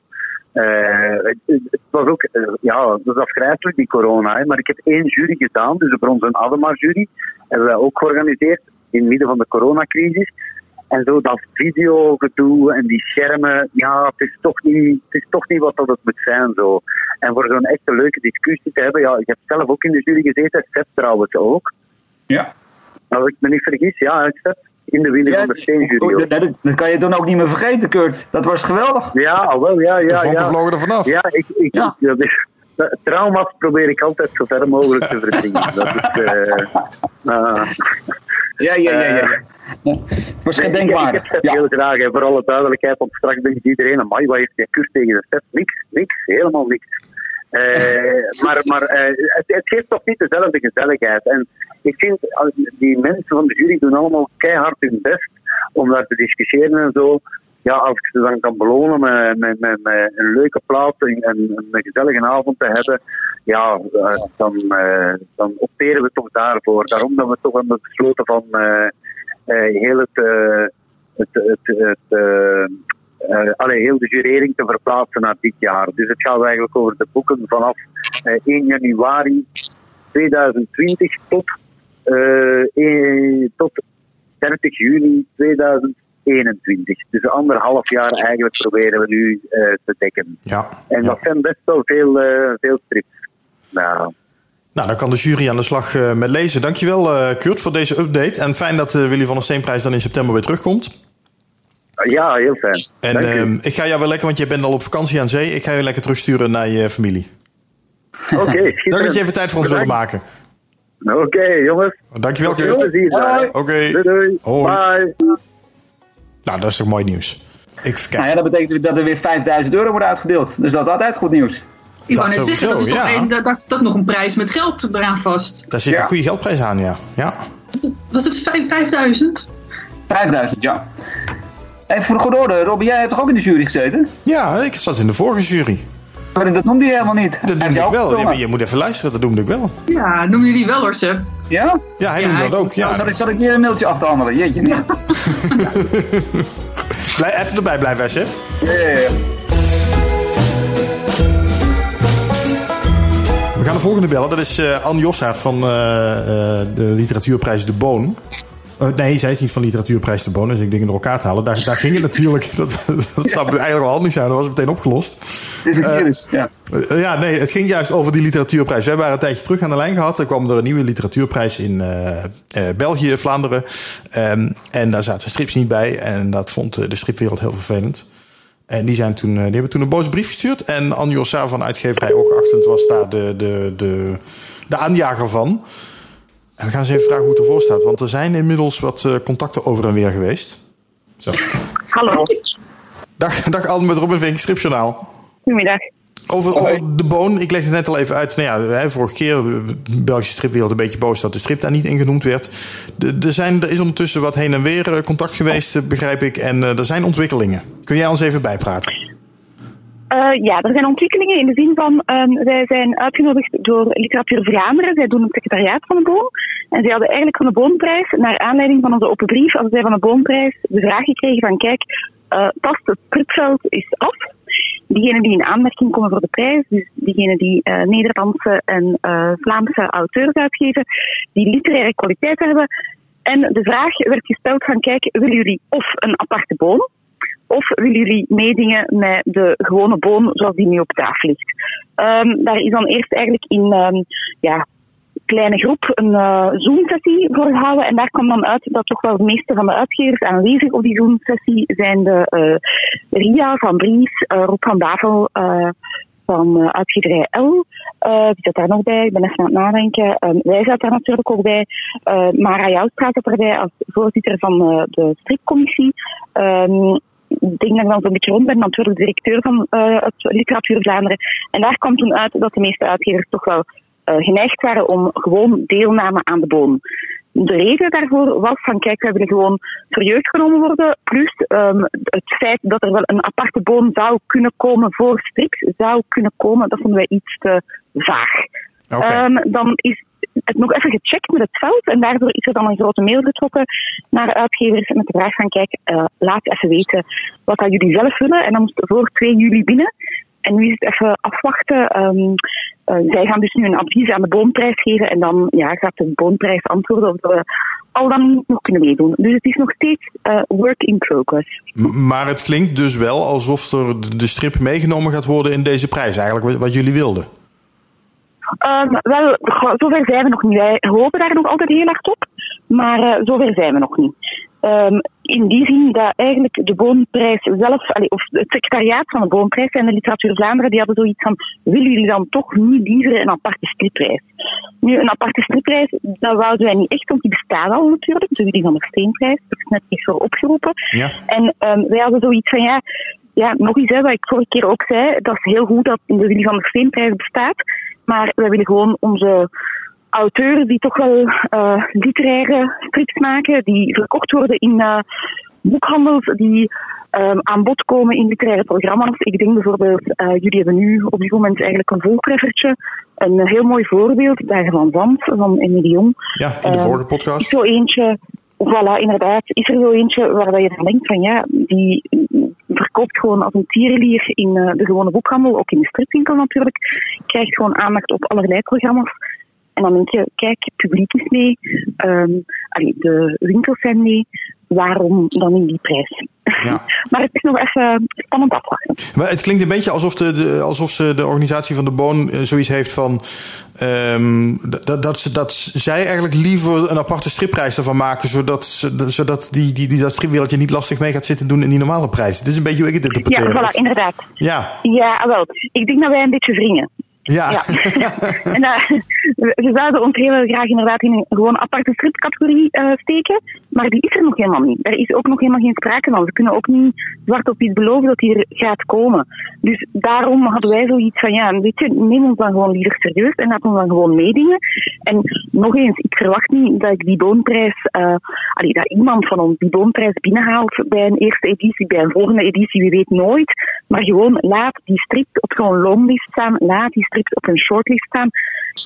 Het, het was ook, ja, dat is afgrijzelijk, die corona. Hè, maar ik heb één jury gedaan, dus voor onze Adema-jury hebben wij ook georganiseerd in het midden van de coronacrisis. En zo dat videogedoe en die schermen, ja, het is toch niet, het is toch niet wat dat het moet zijn. Zo. En voor zo'n echte leuke discussie te hebben, ja, ik heb zelf ook in de jury gezeten, Seth trouwens ook. Ja. Als ik me niet vergis, ja, Seth, in de Willy van der Steen jury. oh, dat, dat, dat kan je dan ook niet meer vergeten, Kurt. Dat was geweldig. Ja, wel, ja, De ja. vonken ja. vlogen er vanaf. Ja, ik, ik, Ja. dat is- dat- trauma's probeer ik altijd zo ver mogelijk te verdringen. Dat is, eh, ah. Ja, ja, ja. ja. Het was Nee, ik- heb Ja. heel graag, en voor alle duidelijkheid, want straks denkt iedereen, amai, wat heeft die Kurt tegen de Seth? Niks, niks, helemaal niks. Eh, maar maar eh, het, het geeft toch niet dezelfde gezelligheid. En ik vind, die mensen van de jury doen allemaal keihard hun best om daar te discussiëren en zo. Ja, als ik ze dan kan belonen met, met, met, een leuke plaats en, en een gezellige avond te hebben, ja, eh, dan, eh, dan opteren we toch daarvoor. Daarom dat we toch hebben besloten van eh, heel het, het, het, het allee, heel de jurering te verplaatsen naar dit jaar. Dus het gaat eigenlijk over de boeken vanaf eh, 1 januari 2020 tot, tot 30 juni 2021. Dus anderhalf jaar eigenlijk proberen we nu eh, te dekken. Ja. En ja. dat zijn best wel veel, eh, veel strips. Nou, Nou, dan kan de jury aan de slag eh, met lezen. Dankjewel, Kurt, voor deze update. En fijn dat de Willy van der Steenprijs dan in september weer terugkomt. ja, heel fijn. En ehm, ik ga jou wel lekker, want je bent al op vakantie aan zee. Ik ga je lekker terugsturen naar je familie. Oké, Dank dat je even tijd voor ons wilde maken. Oké, jongens. Dankjewel, Kurt. Oké. Doei, doei. Hoi. Bye. Nou, dat is toch mooi nieuws. Ik Nou ja, dat betekent dat er weer 5000 euro wordt uitgedeeld. Dus dat is altijd goed nieuws. Ik wou net zeggen, dat is, sowieso, toch ja. een, dat, dat, dat nog een prijs met geld eraan vast. Daar zit Ja. een goede geldprijs aan, ja. Ja. Was het, was het vijf- 5000? 5000, ja. Even voor de goede orde, Robby, jij hebt toch ook in de jury gezeten? Ja, ik zat in de vorige jury. Maar dat noemde je helemaal niet. Dat Heb noemde je ik wel. Ja, je moet even luisteren, dat noemde ik wel. Ja, noem je die wel hoor, Seb. Ja? Ja, hij Ja, noemde dat ook. Ja. Zat ik, zat ik hier een mailtje af te handelen? Jeetje, nee. Blijf even erbij blijven, hè. Ja, ja, ja. We gaan de volgende bellen. Dat is eh Anne Jossaert van eh, eh, de literatuurprijs De Boon. Eh, nee, zij is niet van literatuurprijs De Boon. Dus ik dingen door elkaar te halen. Daar, daar ging het natuurlijk. Dat, dat zou eigenlijk wel handig zijn. Dat was het meteen opgelost. Het is een virus, ja. Eh, ja, nee, het ging juist over die literatuurprijs. We hebben haar een tijdje terug aan de lijn gehad. Er kwam er een nieuwe literatuurprijs in eh, eh, België, Vlaanderen. Ehm, en daar zaten strips niet bij. En dat vond eh, de stripwereld heel vervelend. En die, zijn toen, eh, die hebben toen een boze brief gestuurd. En Anne Jossa van uitgeverij Oogachtend was daar de, de, de, de aanjager van. We gaan eens even vragen hoe het ervoor staat. Want er zijn inmiddels wat eh, contacten over en weer geweest. Zo. Hallo. Dag, dag Anne met Robin Vink, Stripjournaal. Goedemiddag. Over, over de boon, ik legde het net al even uit. Nou ja, hè, vorige keer, de Belgische stripwereld een beetje boos dat de strip daar niet in genoemd werd. Er, zijn, er is ondertussen wat heen en weer eh, contact geweest, eh, begrijp ik. En er zijn ontwikkelingen. Kun jij ons even bijpraten? Uh, ja, er zijn ontwikkelingen in de zin van, um, wij zijn uitgenodigd door Literatuur Vlaanderen. Zij doen het secretariaat van de Boon. En zij hadden eigenlijk van de Boonprijs, naar aanleiding van onze open brief, hadden zij van de Boonprijs de vraag gekregen van, kijk, uh, past het stripveld is af diegenen die in aanmerking komen voor de prijs, dus diegenen die uh, Nederlandse en Vlaamse auteurs uitgeven, die literaire kwaliteit hebben. En de vraag werd gesteld van, kijk, willen jullie of een aparte boom, of willen jullie meedingen met de gewone boom zoals die nu op tafel ligt? Um, daar is dan eerst eigenlijk in um, ja, kleine groep een uh, Zoom-sessie voor gehouden. En daar kwam dan uit dat toch wel de meeste van de uitgevers aanwezig op die Zoom-sessie zijn de uh, Ria van Bries, uh, Rob van Bavel van uitgeverij L. die zat daar nog bij, ik ben even aan het nadenken. wij zaten daar natuurlijk ook bij. Mara Joustra zat erbij als voorzitter van de stripcommissie. Ik denk dat ik dan zo'n beetje rond ben, natuurlijk directeur van het Literatuur Vlaanderen. En daar kwam toen uit dat de meeste uitgevers toch wel uh, geneigd waren om gewoon deelname aan de boom. De reden daarvoor was van kijk, we willen gewoon serieus genomen worden. Plus um, het feit dat er wel een aparte boom zou kunnen komen voor strips, zou kunnen komen, dat vonden wij iets te vaag. Okay. Um, dan is het nog even gecheckt met het veld en daardoor is er dan een grote mail getrokken naar uitgevers met de vraag van kijk, uh, laat even weten wat dat jullie zelf willen en dan moest voor 2 juli binnen. En nu is het even afwachten. Um, uh, zij gaan dus nu een advies aan de boomprijs geven en dan ja, gaat de boomprijs antwoorden of we al dan nog kunnen meedoen. Dus het is nog steeds uh, work in progress. Maar het klinkt dus wel alsof er de strip meegenomen gaat worden in deze prijs, eigenlijk wat jullie wilden. Um, wel, zover zijn we nog niet. Wij hopen daar nog altijd heel hard op, maar uh, zover zijn we nog niet. Um, in die zin dat eigenlijk de boomprijs zelf, of het secretariaat van de boomprijs en de literatuur Vlaanderen, die hadden zoiets van, willen jullie dan toch niet liever een aparte stripprijs? Nu, een aparte stripprijs, dat wouden wij niet echt, want die bestaat al natuurlijk, de Willy van der Steenprijs, dat is net iets voor opgeroepen. Ja. En um, wij hadden zoiets van, ja, ja, nog eens, hè, wat ik vorige keer ook zei, dat is heel goed dat de Willy van der Steenprijs bestaat, maar wij willen gewoon onze auteurs die toch wel uh, literaire strips maken, die verkocht worden in uh, boekhandels, die um, aan bod komen in literaire programma's. Ik denk bijvoorbeeld, uh, jullie hebben nu op dit moment eigenlijk een voltreffertje. Een heel mooi voorbeeld, Dagen van Zand, van Emily Jong. Ja, in de vorige podcast. Is zo eentje, voilà, inderdaad, is er zo eentje waar je dan denkt van ja, die verkoopt gewoon als een tierenlier in de gewone boekhandel, ook in de stripwinkel natuurlijk. Krijgt gewoon aandacht op allerlei programma's. En dan denk je, kijk, het publiek is mee, um, allee, de winkels zijn mee, waarom dan in die prijs? Ja. maar het is nog even spannend afwachten. Maar het klinkt een beetje alsof de, de, alsof ze de organisatie van de Boon zoiets heeft van... Um, dat, dat, ze, dat zij eigenlijk liever een aparte stripprijs ervan maken... zodat, zodat die, die, die, dat stripwereldje niet lastig mee gaat zitten doen in die normale prijs. Het is een beetje hoe ik het interpreteer. Ja, voilà, inderdaad. Ja. Ja, wel. Ik denk dat wij een beetje wringen. Ja. ja. en uh, we zouden ons heel graag inderdaad in een gewoon aparte stripcategorie uh, steken, maar die is er nog helemaal niet. Er is ook nog helemaal geen sprake van. We kunnen ook niet zwart op iets beloven dat die er gaat komen. Dus daarom hadden wij zoiets van, ja, weet je, neem ons dan gewoon liever serieus en laat ons dan gewoon meedingen. En nog eens, ik verwacht niet dat ik die boomprijs, uh, allee, dat iemand van ons die boomprijs binnenhaalt bij een eerste editie, bij een volgende editie, wie weet nooit. Maar gewoon laat die strip op zo'n longlist staan, laat die strips op een shortlist staan.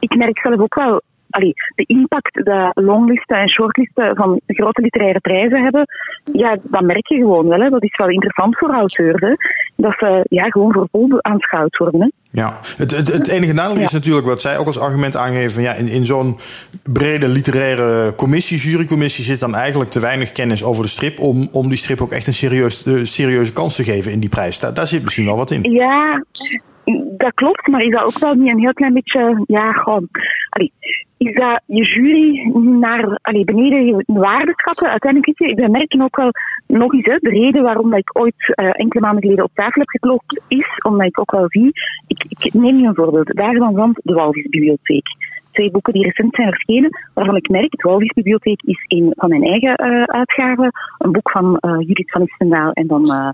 Ik merk zelf ook wel allee, de impact dat longlisten en shortlisten van grote literaire prijzen hebben, ja, dat merk je gewoon wel. Hè. Dat is wel interessant voor auteurs. Hè. Dat ze ja, gewoon voor vol aanschouwd worden. Hè. Ja, het, het, het enige nadeel is natuurlijk wat zij ook als argument aangeven. Ja, in, in zo'n brede literaire commissie, jurycommissie, zit dan eigenlijk te weinig kennis over de strip. Om, om die strip ook echt een serieus, serieuze kans te geven in die prijs. Daar, daar zit misschien wel wat in. Ja, dat klopt, maar is dat ook wel niet een heel klein beetje, ja, gewoon, allee, is dat je jury naar allee, beneden je waarde? Uiteindelijk, weet je, we merken ook wel nog eens, hè, de reden waarom dat ik ooit uh, enkele maanden geleden op tafel heb geklopt, is omdat ik ook wel zie, ik, ik neem je een voorbeeld, daar van de Walvisbibliotheek. Twee boeken die recent zijn verschenen, waarvan ik merk, het Walvisbibliotheek is een van mijn eigen uh, uitgaven, een boek van uh, Judith van Istendaal en dan uh.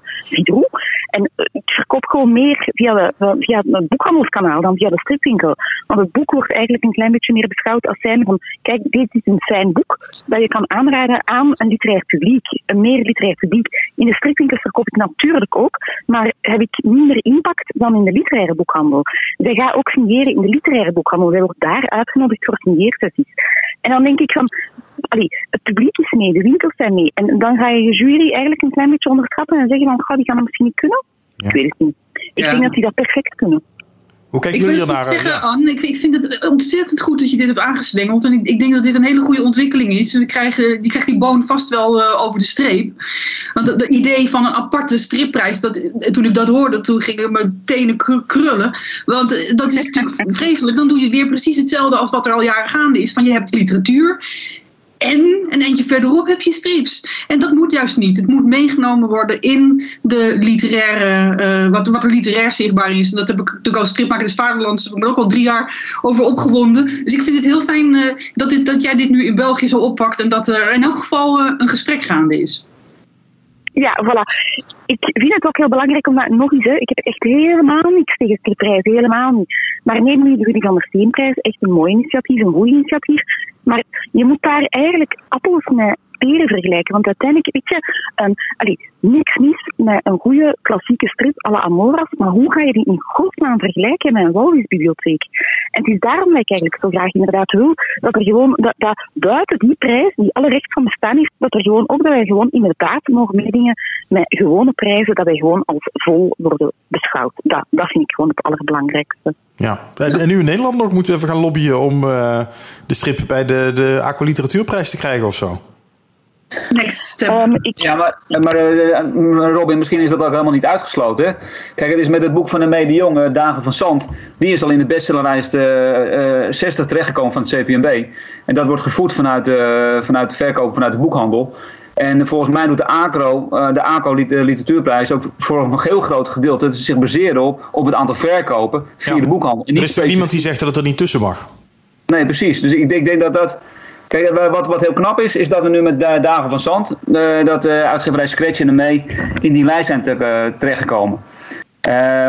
En ik verkoop gewoon meer via, de, via het boekhandelskanaal dan via de stripwinkel. Want het boek wordt eigenlijk een klein beetje meer beschouwd als zijn van, kijk, dit is een fijn boek dat je kan aanraden aan een literair publiek, een meer literair publiek. In de stripwinkels verkoop ik natuurlijk ook, maar heb ik minder impact dan in de literaire boekhandel. Zij gaat ook signeren in de literaire boekhandel. Zij wordt daar uitgenodigd voor signeersessies. En dan denk ik van, allee, het publiek is mee, de winkels zijn mee. En dan ga je je jury eigenlijk een klein beetje onderschatten en zeggen van, goh, die gaan dat misschien niet kunnen. Ja. Ik weet het niet. Ik Ja. denk dat die dat perfect kunnen. Hoe kijken Ik wil jullie het ernaar? zeggen, Ja. Anne, ik, ik vind het ontzettend goed dat je dit hebt aangeswengeld. En ik, ik denk dat dit een hele goede ontwikkeling is. We krijgen, je krijgt die boon vast wel eh, over de streep. Want het idee van een aparte stripprijs, dat, eh, toen ik dat hoorde, toen gingen mijn tenen kr- krullen. Want eh, dat is natuurlijk vreselijk. Dan doe je weer precies hetzelfde als wat er al jaren gaande is. Van je hebt literatuur. En een eentje verderop heb je strips. En dat moet juist niet. Het moet meegenomen worden in de literaire, eh, wat, wat er literair zichtbaar is. En dat heb ik natuurlijk als stripmaker des Vaderlands heb ik me ook al drie jaar over opgewonden. Dus ik vind het heel fijn eh, dat, dit, dat jij dit nu in België zo oppakt. En dat er in elk geval eh, een gesprek gaande is. Ja, voilà. Ik vind het ook heel belangrijk om dat nog eens, hè, ik heb echt helemaal niks tegen stripprijzen, helemaal niet. Maar neem nu de Rudy van der Steenprijs, echt een mooi initiatief, een goed initiatief. Maar je moet daar eigenlijk appels met vergelijken. Want uiteindelijk, weet je, um, allee, niks mis met een goede klassieke strip à Amoras, maar hoe ga je die in godsnaam vergelijken met een walvisbibliotheek? En het is daarom dat ik eigenlijk zo graag inderdaad wil dat er gewoon, dat, dat buiten die prijs, die alle recht van bestaan heeft, dat er gewoon ook dat wij gewoon inderdaad mogen meedingen met gewone prijzen, dat wij gewoon als vol worden beschouwd. Dat, dat vind ik gewoon het allerbelangrijkste. Ja. En, nu in Nederland nog moeten we even gaan lobbyen om eh, de strip bij de, de Aqua Literatuurprijs te krijgen of zo. Next step. Um, ik, Ja, maar, maar eh, Robin, misschien is dat ook helemaal niet uitgesloten. hè? Kijk, het is met het boek van de Mede Jong, eh, Dagen van Zand. Die is al in de bestsellerlijst eh, eh, 60 terechtgekomen van het CPMB. En dat wordt gevoed vanuit, eh, vanuit de verkoop, vanuit de boekhandel. En volgens mij doet de ACRO, eh, de ACO Lit- eh, Literatuurprijs, ook voor een heel groot gedeelte dat ze zich baseren op, op het aantal verkopen via Ja. de boekhandel. En Er niet is toch niemand die zegt dat het er niet tussen mag? Nee, precies. Dus ik denk, ik denk dat dat. Kijk, eh, wat, wat heel knap is, is dat we nu met Da- Dagen van Zand, eh, dat uh, uitgeverij Scratch en mee in die lijst zijn te, terechtgekomen.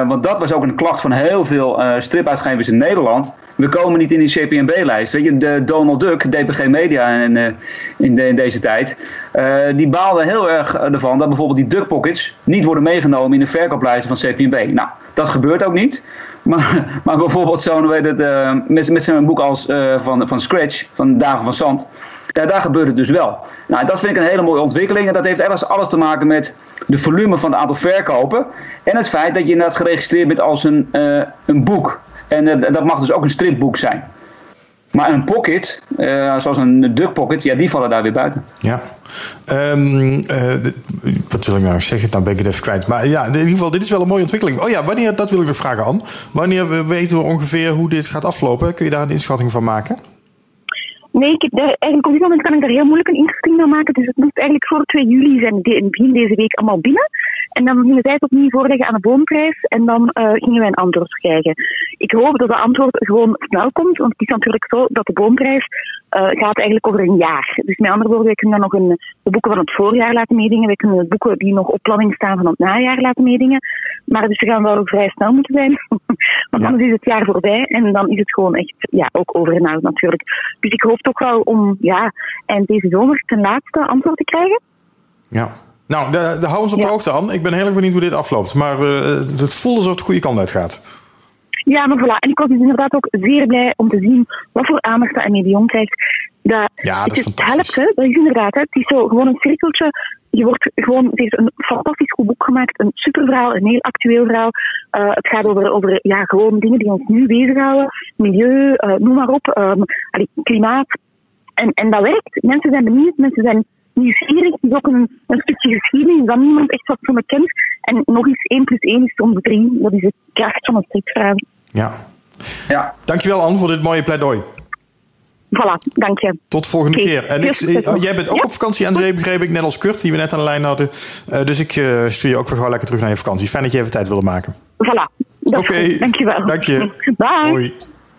Want dat was ook een klacht van heel veel stripuitgevers in Nederland. We komen niet in die CPMB-lijst. Weet je, de Donald Duck, DPG Media in, in, de- deze tijd, die baalden heel erg ervan dat bijvoorbeeld die Duck Pockets niet worden meegenomen in de verkooplijsten van CPMB. Nou, dat gebeurt ook niet. Maar, maar bijvoorbeeld zo'n, het, eh, met, met zo'n boek als eh, van, van Scratch, van Dagen van Zand. Ja, daar gebeurt het dus wel. Nou, dat vind ik een hele mooie ontwikkeling. En dat heeft alles, alles te maken met de volume van het aantal verkopen. En het feit dat je inderdaad geregistreerd bent als een, eh, een boek. En dat mag dus ook een stripboek zijn. Maar een pocket, eh, zoals een duck pocket, ja, die vallen daar weer buiten. Ja. Ehm, eh, wat wil ik nou zeggen? Dan ben ik het even kwijt. Maar ja, in ieder geval, dit is wel een mooie ontwikkeling. Oh ja, wanneer, dat wil ik nog vragen, Anne. Wanneer we- weten we ongeveer hoe dit gaat aflopen? Kun je daar een inschatting van maken? Ik eigenlijk op dit moment kan ik daar heel moeilijk een inschatting van maken. Dus het moet eigenlijk voor 2 juli zijn, begin deze week allemaal binnen. En dan gingen zij het opnieuw voorleggen aan de boomprijs en dan eh, gingen wij een antwoord krijgen. Ik hoop dat de antwoord gewoon snel komt, want het is natuurlijk zo dat de boomprijs gaat eigenlijk over een jaar. Dus met andere woorden, wij kunnen dan nog een, de boeken van het voorjaar laten meedingen, wij kunnen de boeken die nog op planning staan van het najaar laten meedingen. Maar dus we gaan wel vrij snel moeten zijn, want Ja. anders is het jaar voorbij en dan is het gewoon echt ja, ook over en natuurlijk. Dus ik hoop toch wel om ja, eind deze zomer ten laatste antwoord te krijgen. Ja. Nou, de, de hou ons op de Ja. hoogte, Anne. Ik ben heel erg benieuwd hoe dit afloopt. Maar eh, het voelt alsof het de goede kant uitgaat. Ja, maar voilà. En ik was dus inderdaad ook zeer blij om te zien wat voor aandacht dat de Jong krijgt. Dat, Ja, dat is het, helpt, hè. Dat is inderdaad, hè. Het is zo gewoon een cirkeltje. Je wordt gewoon, het heeft een fantastisch goed boek gemaakt. Een super verhaal, een heel actueel verhaal. Eh, het gaat over, over ja, gewoon dingen die ons nu bezighouden. Milieu, eh, noem maar op. ehm, allee, klimaat. En, en dat werkt. Mensen zijn benieuwd, mensen zijn nieuwsgierig. Het is ook een, een stukje geschiedenis dat niemand echt wat van me kent. En nog eens 1 plus 1 is soms 3. Dat is de kracht van een stripverhaal. Ja. Ja, Dankjewel, Anne, voor dit mooie pleidooi. Voilà, dank je. Tot de volgende keer. En ik, succes oh, jij bent ook Ja. op vakantie aan zee, begreep ik, net als Kurt, die we net aan de lijn hadden. Eh, dus ik eh, stuur je ook weer gewoon lekker terug naar je vakantie. Fijn dat je even tijd wilde maken. Voilà. Oké, goed. Dankjewel. dank je. Bye. Hoi.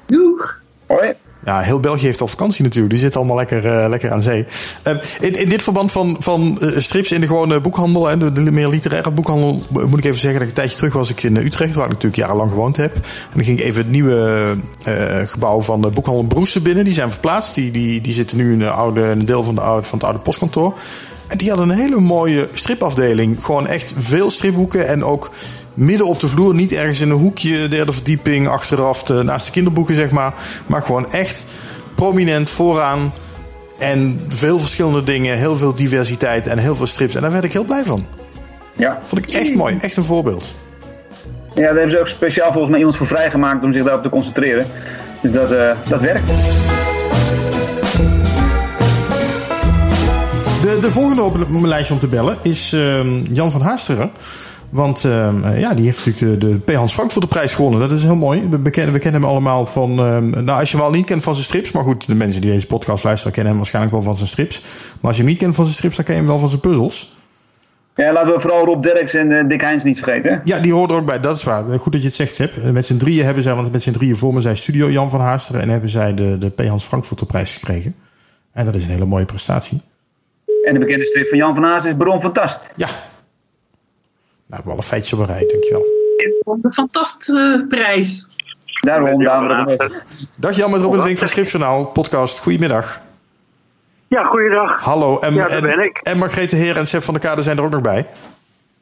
Doeg! hoi. Ja, heel België heeft al vakantie natuurlijk. Die zit allemaal lekker, uh, lekker aan zee. Uh, in, in dit verband van, van uh, strips in de gewone boekhandel, hè, de, de, meer literaire boekhandel, moet ik even zeggen dat ik een tijdje terug was ik in Utrecht, waar ik natuurlijk jarenlang gewoond heb. En dan ging ik even het nieuwe gebouw van de boekhandel Broesen binnen. Die zijn verplaatst. Die, die, die zitten nu in, de oude, een deel van, de oude, van het oude postkantoor. En die hadden een hele mooie stripafdeling. Gewoon echt veel stripboeken en ook midden op de vloer. Niet ergens in een hoekje, derde verdieping, achteraf, de, naast de kinderboeken, zeg maar. Maar gewoon echt prominent vooraan. En veel verschillende dingen, heel veel diversiteit en heel veel strips. En daar werd ik heel blij van. Ja. Vond ik echt mooi, echt een voorbeeld. Ja, daar hebben ze ook speciaal volgens mij iemand voor vrijgemaakt om zich daarop te concentreren. Dus dat, uh, dat werkt. De, de volgende op mijn lijstje om te bellen is uh, Jan van Haasteren. Want uh, ja, die heeft natuurlijk de, de P. Hans Frankfurterprijs gewonnen. Dat is heel mooi. We, kennen, we kennen hem allemaal van... Uh, nou, als je hem al niet kent van zijn strips... Maar goed, de mensen die deze podcast luisteren... kennen hem waarschijnlijk wel van zijn strips. Maar als je hem niet kent van zijn strips... dan ken je hem wel van zijn puzzels. Ja, laten we vooral Rob Derks en uh, Dick Heins niet vergeten. Ja, die horen er ook bij. Dat is waar. Goed dat je het zegt, Sepp. Met z'n drieën hebben zij... Want met z'n drieën vormen zij Studio Jan van Haasteren... en hebben zij de, de P. Hans Frankfurterprijs gekregen. En dat is een hele mooie prestatie. En de bekende strip van Jan van Haas is Bron Fantast. Ja. Nou, we alle feitjes op een rij, dankjewel. Een fantastische prijs. Daarom, daarom. Dag Jan met Robin Vink van Stripjournaal, podcast. Goedemiddag. Ja, goeiedag. Hallo. En, ja, daar ben en, ik. En Margrethe Heer en Sepp van der Kade zijn er ook nog bij.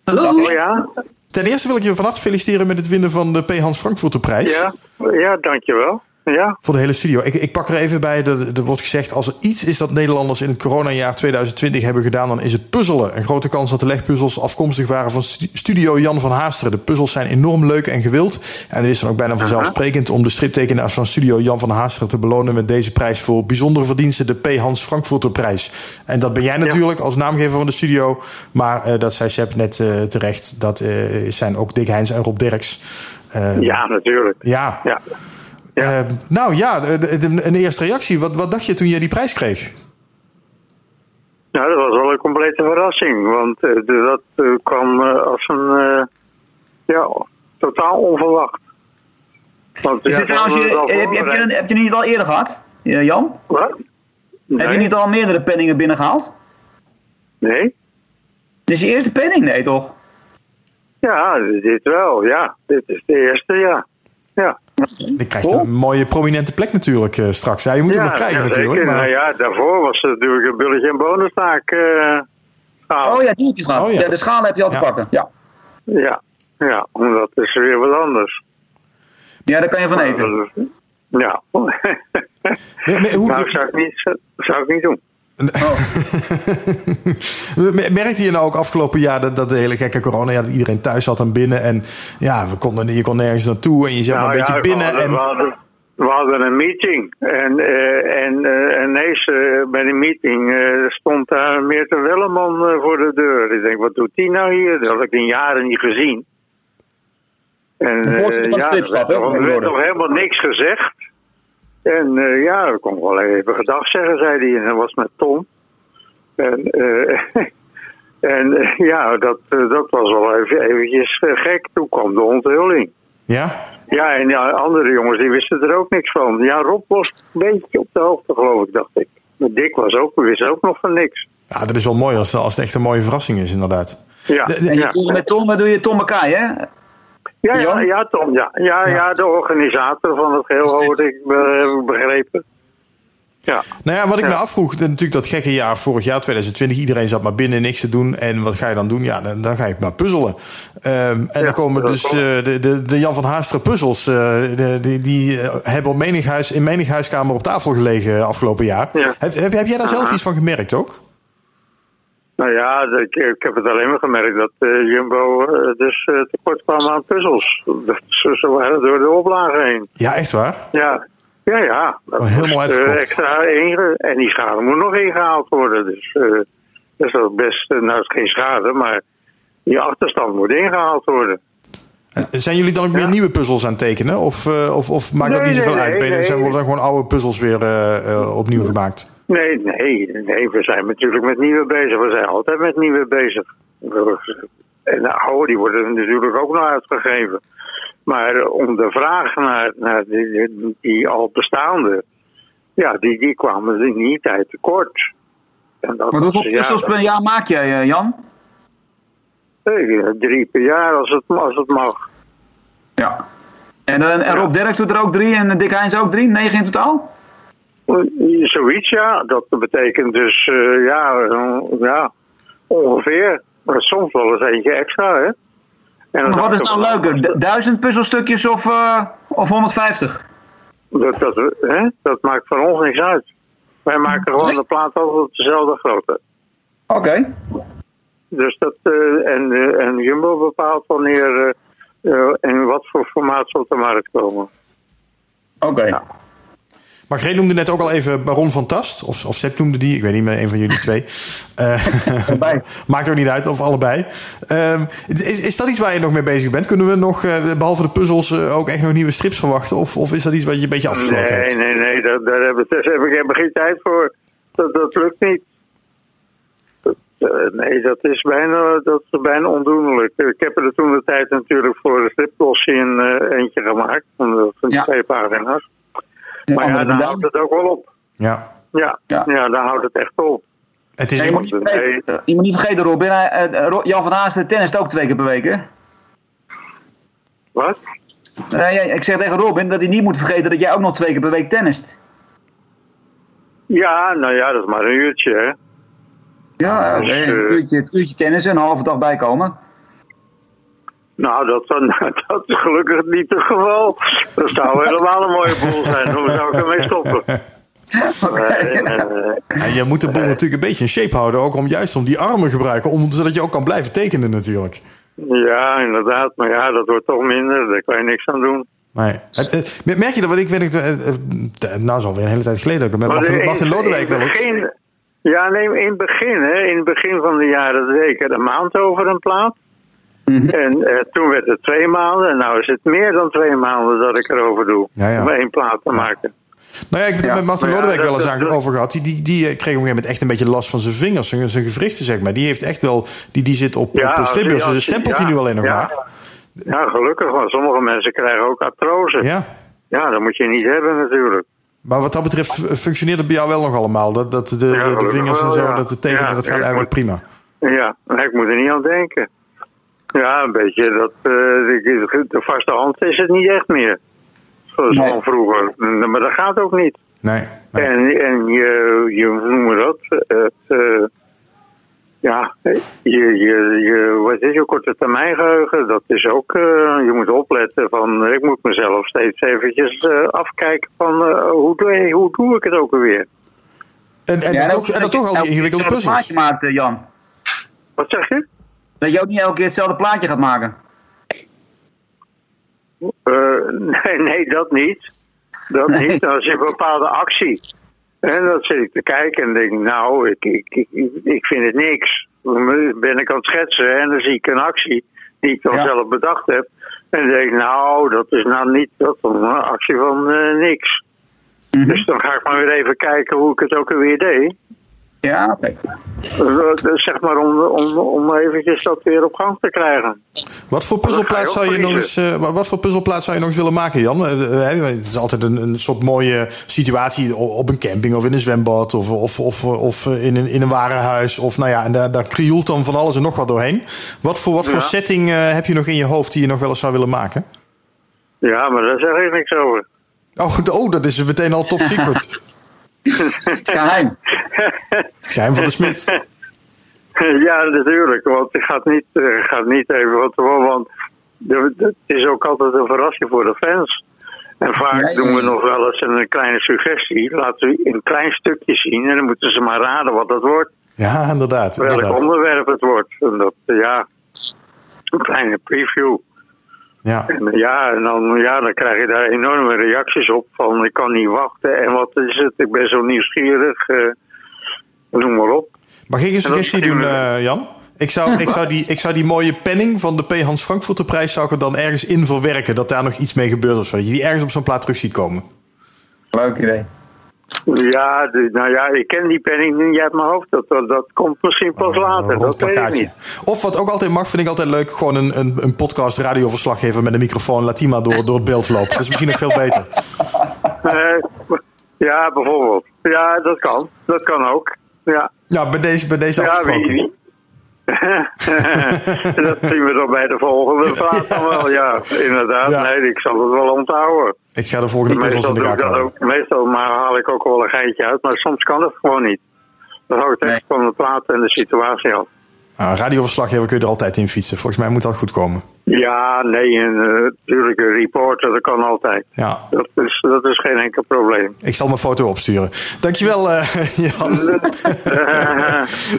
Hallo. Oh, ja. Ten eerste wil ik je van harte feliciteren met het winnen van de P. Hans Frankfurterprijs. Ja, ja dankjewel. Ja. Voor de hele studio. Ik, ik pak er even bij. Er, er wordt gezegd: als er iets is dat Nederlanders in het coronajaar 2020 hebben gedaan, dan is het puzzelen. Een grote kans dat de legpuzzels afkomstig waren van studio Jan van Haasteren. De puzzels zijn enorm leuk en gewild. En het is dan ook bijna vanzelfsprekend om de striptekenaars van studio Jan van Haasteren te belonen met deze prijs voor bijzondere verdiensten, de P. Hans Frankfurterprijs. En dat ben jij natuurlijk als naamgever van de studio. Maar uh, dat zei Sepp net uh, terecht. Dat uh, zijn ook Dick Heins en Rob Derks. ja, natuurlijk. Ja. ja. Ja. Uh, nou ja, een eerste reactie. Wat, wat dacht je toen je die prijs kreeg? Nou, dat was wel een complete verrassing. Want uh, dat uh, kwam als een. ja, totaal onverwacht. Want, is ja, trouwens, je, heb, heb, je, heb, je, heb je niet al eerder gehad, Jan? Wat? Nee. Heb je niet al meerdere penningen binnengehaald? Nee. Dit is je eerste penning? Nee, toch? Ja, dit wel, ja. Dit is de eerste, ja. Ja. Dan krijg je een mooie prominente plek natuurlijk uh, straks. Ja, je moet ja, hem nog krijgen ja, natuurlijk. Maar... Nou ja, daarvoor was het natuurlijk een bulletje en bonenstaak. Uh, oh ja, die heb je gehad. Oh, ja. ja. de schalen heb je al te pakken. Ja. ja, ja, dat is weer wat anders. Ja, daar kan je van eten. Ja. maar, maar, hoe, nou, zou ik niet, zou ik niet doen. Oh. Merkte je nou ook afgelopen jaar dat, dat de hele gekke corona, ja, dat iedereen thuis zat en binnen en ja, we konden, je kon nergens naartoe en je zat nou, maar een ja, beetje binnen. We hadden, en... we, hadden, we hadden een meeting en, uh, en uh, ineens uh, bij de meeting stond daar Meerte Welleman voor de deur. Ik denk, wat doet die nou hier? Dat had ik in jaren niet gezien. En de voorzitter van ja, er werd, er werd nog helemaal niks gezegd. En uh, ja, ik kon wel even gedag zeggen, zei hij. En dat was met Tom. En, uh, en uh, ja, dat, dat was wel even, eventjes gek. Toen kwam de onthulling. Ja? Ja, en ja, andere jongens die wisten er ook niks van. Ja, Rob was een beetje op de hoogte, geloof ik, dacht ik. Maar Dick was ook, we wisten ook nog van niks. Ja, dat is wel mooi als, als het echt een mooie verrassing is, inderdaad. Ja. De, de, en je ja. met Tom doe je Tom Makai, hè? Ja, ja, ja, Tom, ja. Ja, ja. de organisator van het geheel, hoorde ik begrepen. Ja. Nou ja, wat ik me afvroeg, natuurlijk dat gekke jaar vorig jaar, 2020, iedereen zat maar binnen, niks te doen. En wat ga je dan doen? Ja, dan, dan ga je maar puzzelen. Um, en dan komen dus uh, de, de, de Jan van Haasteren puzzels. Uh, de, die die hebben op menig huis, in menig huiskamer op tafel gelegen afgelopen jaar. Heb, heb, heb jij daar zelf iets van gemerkt ook? Nou ja, ik, ik, heb het alleen maar gemerkt dat uh, Jumbo uh, dus uh, tekort kwam aan puzzels. Dat ze, waren door de oplage heen. Ja, echt waar? Ja, ja, ja. Dat oh, helemaal extra inge en die schade moet nog ingehaald worden. Dus dat is wel best, nou het is geen schade, maar die achterstand moet ingehaald worden. Zijn jullie dan ook weer nieuwe puzzels aan het tekenen? Of, of, of maakt nee, dat niet zoveel nee, uit? Nee. Zijn worden dan gewoon oude puzzels weer opnieuw gemaakt? Nee, nee, nee, we zijn natuurlijk met nieuwe bezig. We zijn altijd met nieuwe bezig. En de oude die worden natuurlijk ook nog uitgegeven. Maar om de vraag naar, naar die, die al bestaande, ja, die, die kwamen in die tijd tekort. En dat Maar hoeveel puzzels per jaar maak jij, eh, Jan? eh, drie per jaar als het, als het mag. Ja. En, eh, en Rob Derks doet er ook drie en Dick Heijns ook drie? Negen in totaal? Zoiets, ja. Dat betekent dus, eh, ja, eh, ja, ongeveer. Maar soms wel eens eentje extra, hè. En Maar wat is nou er- leuker? Du- Duizend puzzelstukjes of, eh, of 150? Dat, dat, hè? dat maakt voor ons niks uit. Wij maken gewoon de plaat altijd op dezelfde grootte. Oké. Dus dat, eh, en, eh, en Jumbo bepaalt wanneer eh, eh, en wat voor formaat ze op de markt komen. Oké. Margreet noemde net ook al even Baron van Tast. Of, of Sepp noemde die. Ik weet niet meer, een van jullie twee. Eh, maakt ook niet uit, of allebei. Ehm, is, is dat iets waar je nog mee bezig bent? Kunnen we nog, eh, behalve de puzzels, eh, ook echt nog nieuwe strips verwachten? Of, of is dat iets wat je een beetje afgesloten Nee, hebt? nee, nee, daar, daar heb, ik, daar heb ik geen tijd voor. Dat, dat lukt niet. Dat, nee, dat is, bijna, dat is bijna ondoenlijk. Ik heb er toen de tijd natuurlijk voor de stripglossie een eentje gemaakt. Van, van Ja. twee pagina's. Maar ja, dan? houdt het ook wel op. Ja. Ja, Ja. ja. dan houdt het echt op. Het is Nee, je, moet niet vergeten, je moet niet vergeten, Robin. eh, eh, Jan van Haasten tennist ook twee keer per week, hè? Wat? Nee, ja, ik zeg tegen Robin dat hij niet moet vergeten dat jij ook nog twee keer per week tennist. Ja, nou ja, dat is maar een uurtje, hè. Ja, Dus, eh, eh, een uurtje, een uurtje tennis en een halve dag bijkomen. Nou, dat, dat is gelukkig niet het geval. Dat zou helemaal een mooie boel zijn. Dan zou ik ermee stoppen. Eh, en, eh, Ja, je moet de boel natuurlijk een beetje in shape houden. Ook om juist om die armen gebruiken. Om, zodat je ook kan blijven tekenen natuurlijk. ja, inderdaad. Maar ja, dat wordt toch minder. Daar kan je niks aan doen. Nee. Het, eh, merk je dat? Want ik weet eh, eh, nou is alweer een hele tijd geleden. ik Met Martin, in- Martin Lodewijk wel eens. Ja, nee, in het begin, hè. In het begin van de jaren deed ik er een maand over een plaat. Mhm. En eh, toen werd het twee maanden. En nu is het meer dan twee maanden dat ik erover doe. Ja, ja. Om één plaat te maken. Nou ja, ik heb het Ja. met Martin ja, Lodewijk wel eens dat- over gehad. Die, die, die kreeg op een gegeven moment echt een beetje last van zijn vingers, zijn, zijn gewrichten, zeg maar. Die heeft echt wel, die, die zit op, Ja, op de die- dus stempelt hij ja, nu alleen nog ja. maar. Ja, gelukkig. Want sommige mensen krijgen ook artrose. Ja. Ja. dat moet je niet hebben natuurlijk. Maar wat dat betreft functioneert het bij jou wel nog allemaal. Dat, dat de, de, gelukkig vingers en zo, ja. dat het Ja, dat gaat ja, eigenlijk prima. Ja, ik moet er niet aan denken. Ja, een beetje dat eh, de, de vaste hand is het niet echt meer. Zoals Nee. van vroeger. Maar dat gaat ook niet. Nee. nee. En, en je, je hoe noemen we dat? Het, eh, ja, je, je, je, wat is je korte termijn geheugen? Dat is ook, eh, je moet opletten van, ik moet mezelf steeds eventjes eh, afkijken van, eh, hoe, doe, hoe doe ik het ook alweer? En, en, Ja, dan toch, en dan toch al die ingewikkelde hetzelfde puzzels. plaatje maakt, eh, Jan. Wat zeg je? Dat je ook niet elke keer hetzelfde plaatje gaat maken. Eh, nee, nee, dat niet. Dat Nee. niet. Als je een bepaalde actie. En dat zit ik te kijken en denk, nou, ik, ik, ik, ik vind het niks. Dan ben ik aan het schetsen en dan zie ik een actie die ik dan Ja. zelf bedacht heb. En denk nou, dat is nou niet dat is een actie van eh, niks. Mhm. Dus dan ga ik maar weer even kijken hoe ik het ook alweer deed. Ja, oké. Eh, zeg maar om, om, om eventjes dat weer op gang te krijgen. Wat voor puzzelplaat zou je nog eens, eh, wa- wat voor puzzelplaat zou je nog eens willen maken, Jan? Eh, het is altijd een, een soort mooie situatie op een camping of in een zwembad of, of, of, of in, een, in een warenhuis. Of nou ja, en daar, daar krioelt dan van alles en nog wat doorheen. Wat voor, wat voor Ja. setting eh, heb je nog in je hoofd die je nog wel eens zou willen maken? Ja, maar daar zeg ik niks over. Oh, oh dat is meteen al top secret. Geheim. Geheim van de Smit. Ja, natuurlijk. Want het gaat niet, eh, gaat niet even wat Want het is ook altijd een verrassing voor de fans. En vaak doen we nog wel eens een kleine suggestie. Laten we een klein stukje zien. En dan moeten ze maar raden wat dat wordt. Ja, inderdaad. Welk inderdaad. onderwerp het wordt. En dat, ja, een kleine preview. Ja. En, ja, en dan, ja, dan krijg je daar enorme reacties op. Van ik kan niet wachten. En wat is het? Ik ben zo nieuwsgierig. eh, noem maar op. Mag ik een suggestie zien doen, eh, Jan? Ik zou, ik, zou die, ik zou die mooie penning van de P. Hans Frankfurter prijs zou ik er dan ergens in verwerken. Dat daar nog iets mee gebeurt of zo. Dat je die ergens op zo'n plaat terug ziet komen. Leuk idee. Ja, de- nou ja, ik ken die penning niet uit mijn hoofd. Dat, dat, dat komt misschien pas later. Een rond Dat weet ik niet. Of wat ook altijd mag, vind ik altijd leuk. Gewoon een, een, een podcast radioverslaggever met een microfoon. Laat die maar door, door het beeld lopen. Dat is misschien nog veel beter. Eh, Ja, bijvoorbeeld. Ja, dat kan. Dat kan ook. Ja, Ja, bij deze, bij deze ja afgesproken. dat zien we dan bij de volgende plaat dan wel. Ja, inderdaad. Ja. Nee, ik zal het wel onthouden. Ik ga de volgende puzzels in Meestal, de gaten houden. ook, meestal maar haal ik ook wel een geitje uit, maar soms kan het gewoon niet. Dat hangt echt van de plaat en de situatie af. Nou, een radioverslaggever kun je er altijd in fietsen. Volgens mij moet dat goed komen. Ja, nee, en eh, natuurlijk een reporter, dat kan altijd. Ja, Dat is, dat is geen enkel probleem. ik zal mijn foto opsturen. Dankjewel, eh Jan.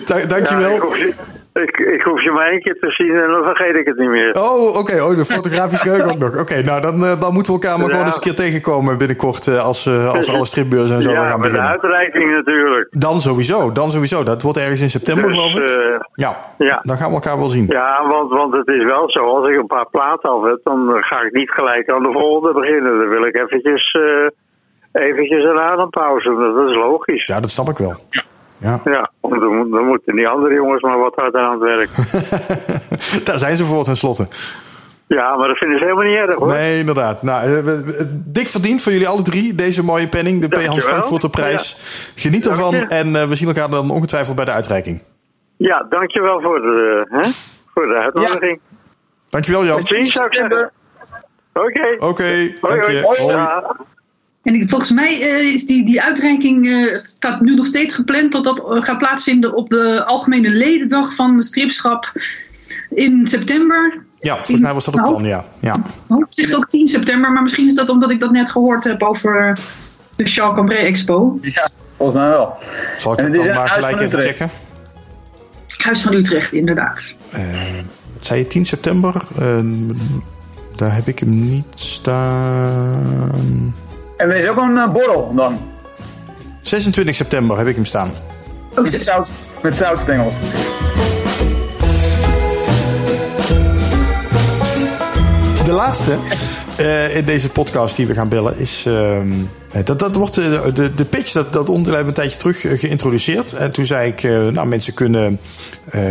Da- dankjewel. Ja, ik, hoef je, ik, hoef je maar één keer te zien en dan vergeet ik het niet meer. Oh, oké. Oh, de fotografisch geheugen ook nog. Oké, nou dan, eh, dan moeten we elkaar maar gewoon Ja. eens een keer tegenkomen binnenkort eh, als, eh, als alle stripbeurzen en zo weer ja, gaan met de beginnen. uitreiking natuurlijk. Dan sowieso, dan sowieso. Dat wordt ergens in september, Dus, geloof ik. ja, ja. dan gaan we elkaar wel zien. Ja, want, want het is wel zo, als ik een paar platen af heb, dan ga ik niet gelijk aan de volgende beginnen. Dan wil ik eventjes, eh, eventjes een adempauze. Dat is logisch. Ja, dat snap ik wel. Ja. Ja, dan, moet- dan moeten die andere jongens maar wat harder aan het werk. Daar zijn ze voor tenslotte. Ja, maar dat vinden ze helemaal niet erg hoor. Nee, inderdaad. Nou, eh, dik verdiend voor jullie alle drie, deze mooie penning, de P. Hans Dankjewel. Frankfurter prijs. Geniet ervan en eh, we zien elkaar dan ongetwijfeld bij de uitreiking. Ja, dankjewel voor de, hè, voor de uitnodiging. Dankjewel Jan. Tot ziens zou ik zeggen. Oké. Oké, Hoi, dank je. hoi. En ik, volgens mij eh, is die, die uitreiking eh, staat nu nog steeds gepland dat dat eh, gaat plaatsvinden op de algemene ledendag van de stripschap in september. Ja, volgens mij was dat het plan, ja. ja. Het zegt ook 10 september, maar misschien is dat omdat ik dat net gehoord heb over de Charles Cambrai Expo. Ja, volgens mij wel. Zal ik En het dan een maar gelijk van even Utrecht. checken? Huis van Utrecht, inderdaad. Eh, wat zei je, 10 september? Daar heb ik hem niet staan. En er is ook een eh, borrel dan. 26 september heb ik hem staan. Ook Met, zout, met zoutstengels. De laatste eh, in deze podcast die we gaan bellen is. ehm, dat, dat wordt de, de, de pitch, dat, dat onderdeel een tijdje terug eh, geïntroduceerd. En toen zei ik, eh, nou mensen kunnen, eh,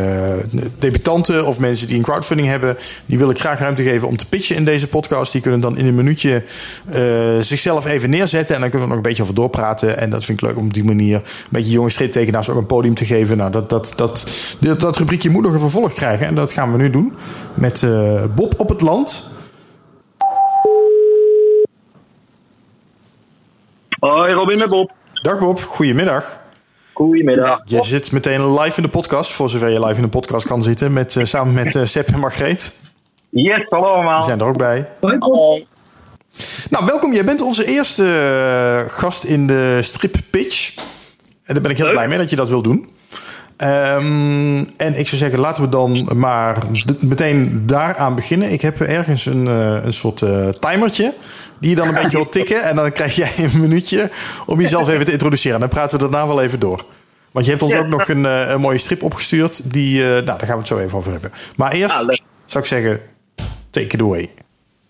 debutanten of mensen die een crowdfunding hebben, die wil ik graag ruimte geven om te pitchen in deze podcast. Die kunnen dan in een minuutje eh, zichzelf even neerzetten en dan kunnen we nog een beetje over doorpraten. En dat vind ik leuk om op die manier een beetje jonge striptekenaars ook een podium te geven. Nou, dat, dat, dat, dat, dat rubriekje moet nog een vervolg krijgen en dat gaan we nu doen met eh, Bob op het land. Hoi Robin met Bob. Dag Bob, goedemiddag. Goedemiddag. Je zit meteen live in de podcast, voor zover je live in de podcast kan zitten, met, eh, samen met eh Sepp en Margreet. Yes, hallo allemaal. Die zijn er ook bij. Hoi, Bob. Nou, welkom. Jij bent onze eerste eh, gast in de strip pitch. En daar ben ik heel Leuk. blij mee dat je dat wil doen. Ehm, en ik zou zeggen, laten we dan maar meteen daaraan beginnen. Ik heb ergens een, eh, een soort eh, timertje die je dan een beetje wil tikken. En dan krijg jij een minuutje om jezelf even te introduceren. En dan praten we daarna wel even door. Want je hebt ons Ja. ook nog een, eh, een mooie strip opgestuurd. Die, nou, daar gaan we het zo even over hebben. Maar eerst Ah, zou ik zeggen, take it away.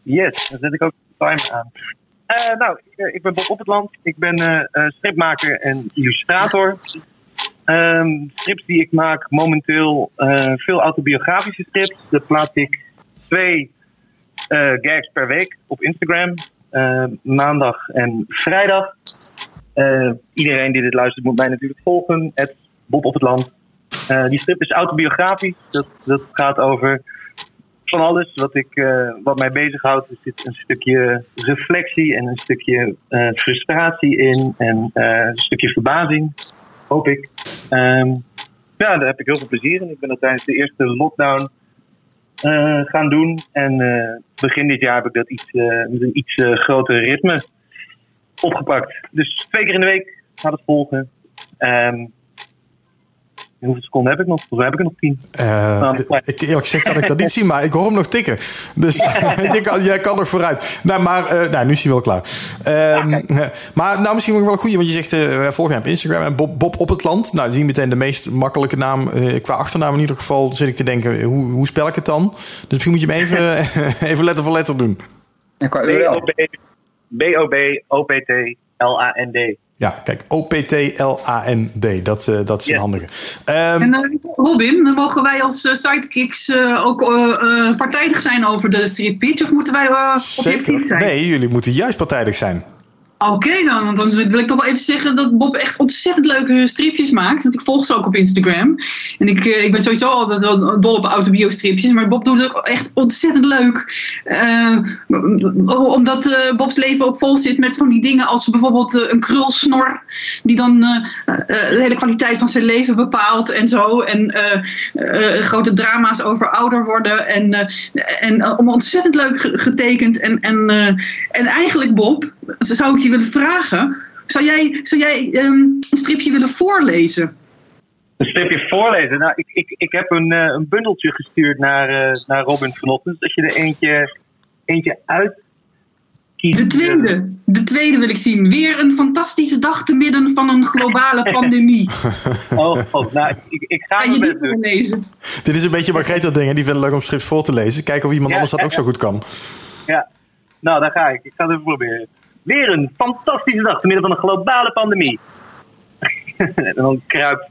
Yes, dan zet ik ook de timer aan. Nou, ik, ik ben Bob op het land. Ik ben stripmaker en illustrator. Ehm, strips die ik maak momenteel eh, veel autobiografische strips. Daar plaats ik twee eh, gags per week op Instagram. eh, maandag en vrijdag. Eh, iedereen die dit luistert moet mij natuurlijk volgen. Het Bob op het land. Die strip is autobiografisch. Dat, dat gaat over van alles wat, ik, wat mij bezighoudt. Er zit een stukje reflectie en een stukje frustratie in. En een stukje verbazing, hoop ik. Ehm, ja, daar heb ik heel veel plezier in. Ik ben dat tijdens de eerste lockdown eh, gaan doen. En eh, begin dit jaar heb ik dat iets, eh, met een iets groter ritme opgepakt. Dus twee keer in de week gaat het volgen. Ehm, hoeveel seconden heb ik nog? Volgens mij heb ik er nog tien. Maar- ik, eerlijk gezegd kan ik dat niet zien, maar ik hoor hem nog tikken. Dus je kan, jij kan nog vooruit. Nou, maar eh, nou, nu is hij wel klaar. Ehm, eh, maar nou, misschien nog wel een goede, want je zegt eh volg mij op Instagram en Bob, Bob op het land. Nou, die zien meteen de meest makkelijke naam. eh, qua achternaam in ieder geval zit ik te denken, hoe, hoe spel ik het dan? Dus misschien moet je hem even, even letter voor letter doen. B-O-B-O-P-T-L-A-N-D. Ja, kijk, O-P-T-L-A-N-D. Dat, eh, dat is een Ja. handige. Ehm, En eh, Robin, dan mogen wij als eh, sidekicks eh, ook partijdig zijn over de strip pitch? Of moeten wij objectief zeker. zijn? Nee, jullie moeten juist partijdig zijn. Oké dan, dan wil ik toch wel even zeggen dat Bob echt ontzettend leuke stripjes maakt. Want ik volg ze ook op Instagram. En ik, eh, ik ben sowieso altijd wel dol op autobio-stripjes. Maar Bob doet het ook echt ontzettend leuk. Uh, omdat uh, Bob's leven ook vol zit met van die dingen als bijvoorbeeld een krulsnor. Die dan de hele kwaliteit van zijn leven bepaalt en zo. En grote drama's over ouder worden. En, en ontzettend leuk getekend. En, en, en eigenlijk Bob, zou ik je willen vragen. Zou jij, zou jij um, een stripje willen voorlezen? Een stripje voorlezen? Nou, ik, ik, ik heb een, uh, een bundeltje gestuurd naar, uh, naar Robin vanochtend. Dat je er eentje, eentje uit de tweede, de tweede wil ik zien. Weer een fantastische dag te midden van een globale pandemie. oh, oh, nou, ik, ik ga kan je die voorlezen? Dit is een beetje Margrethe dingen. Die vinden het leuk om strips voor te lezen. Kijken of iemand ja, anders dat ook zo goed kan. Ja, nou, daar ga ik. Ik ga het even proberen. Weer een fantastische dag te midden van een globale pandemie. en dan kruipt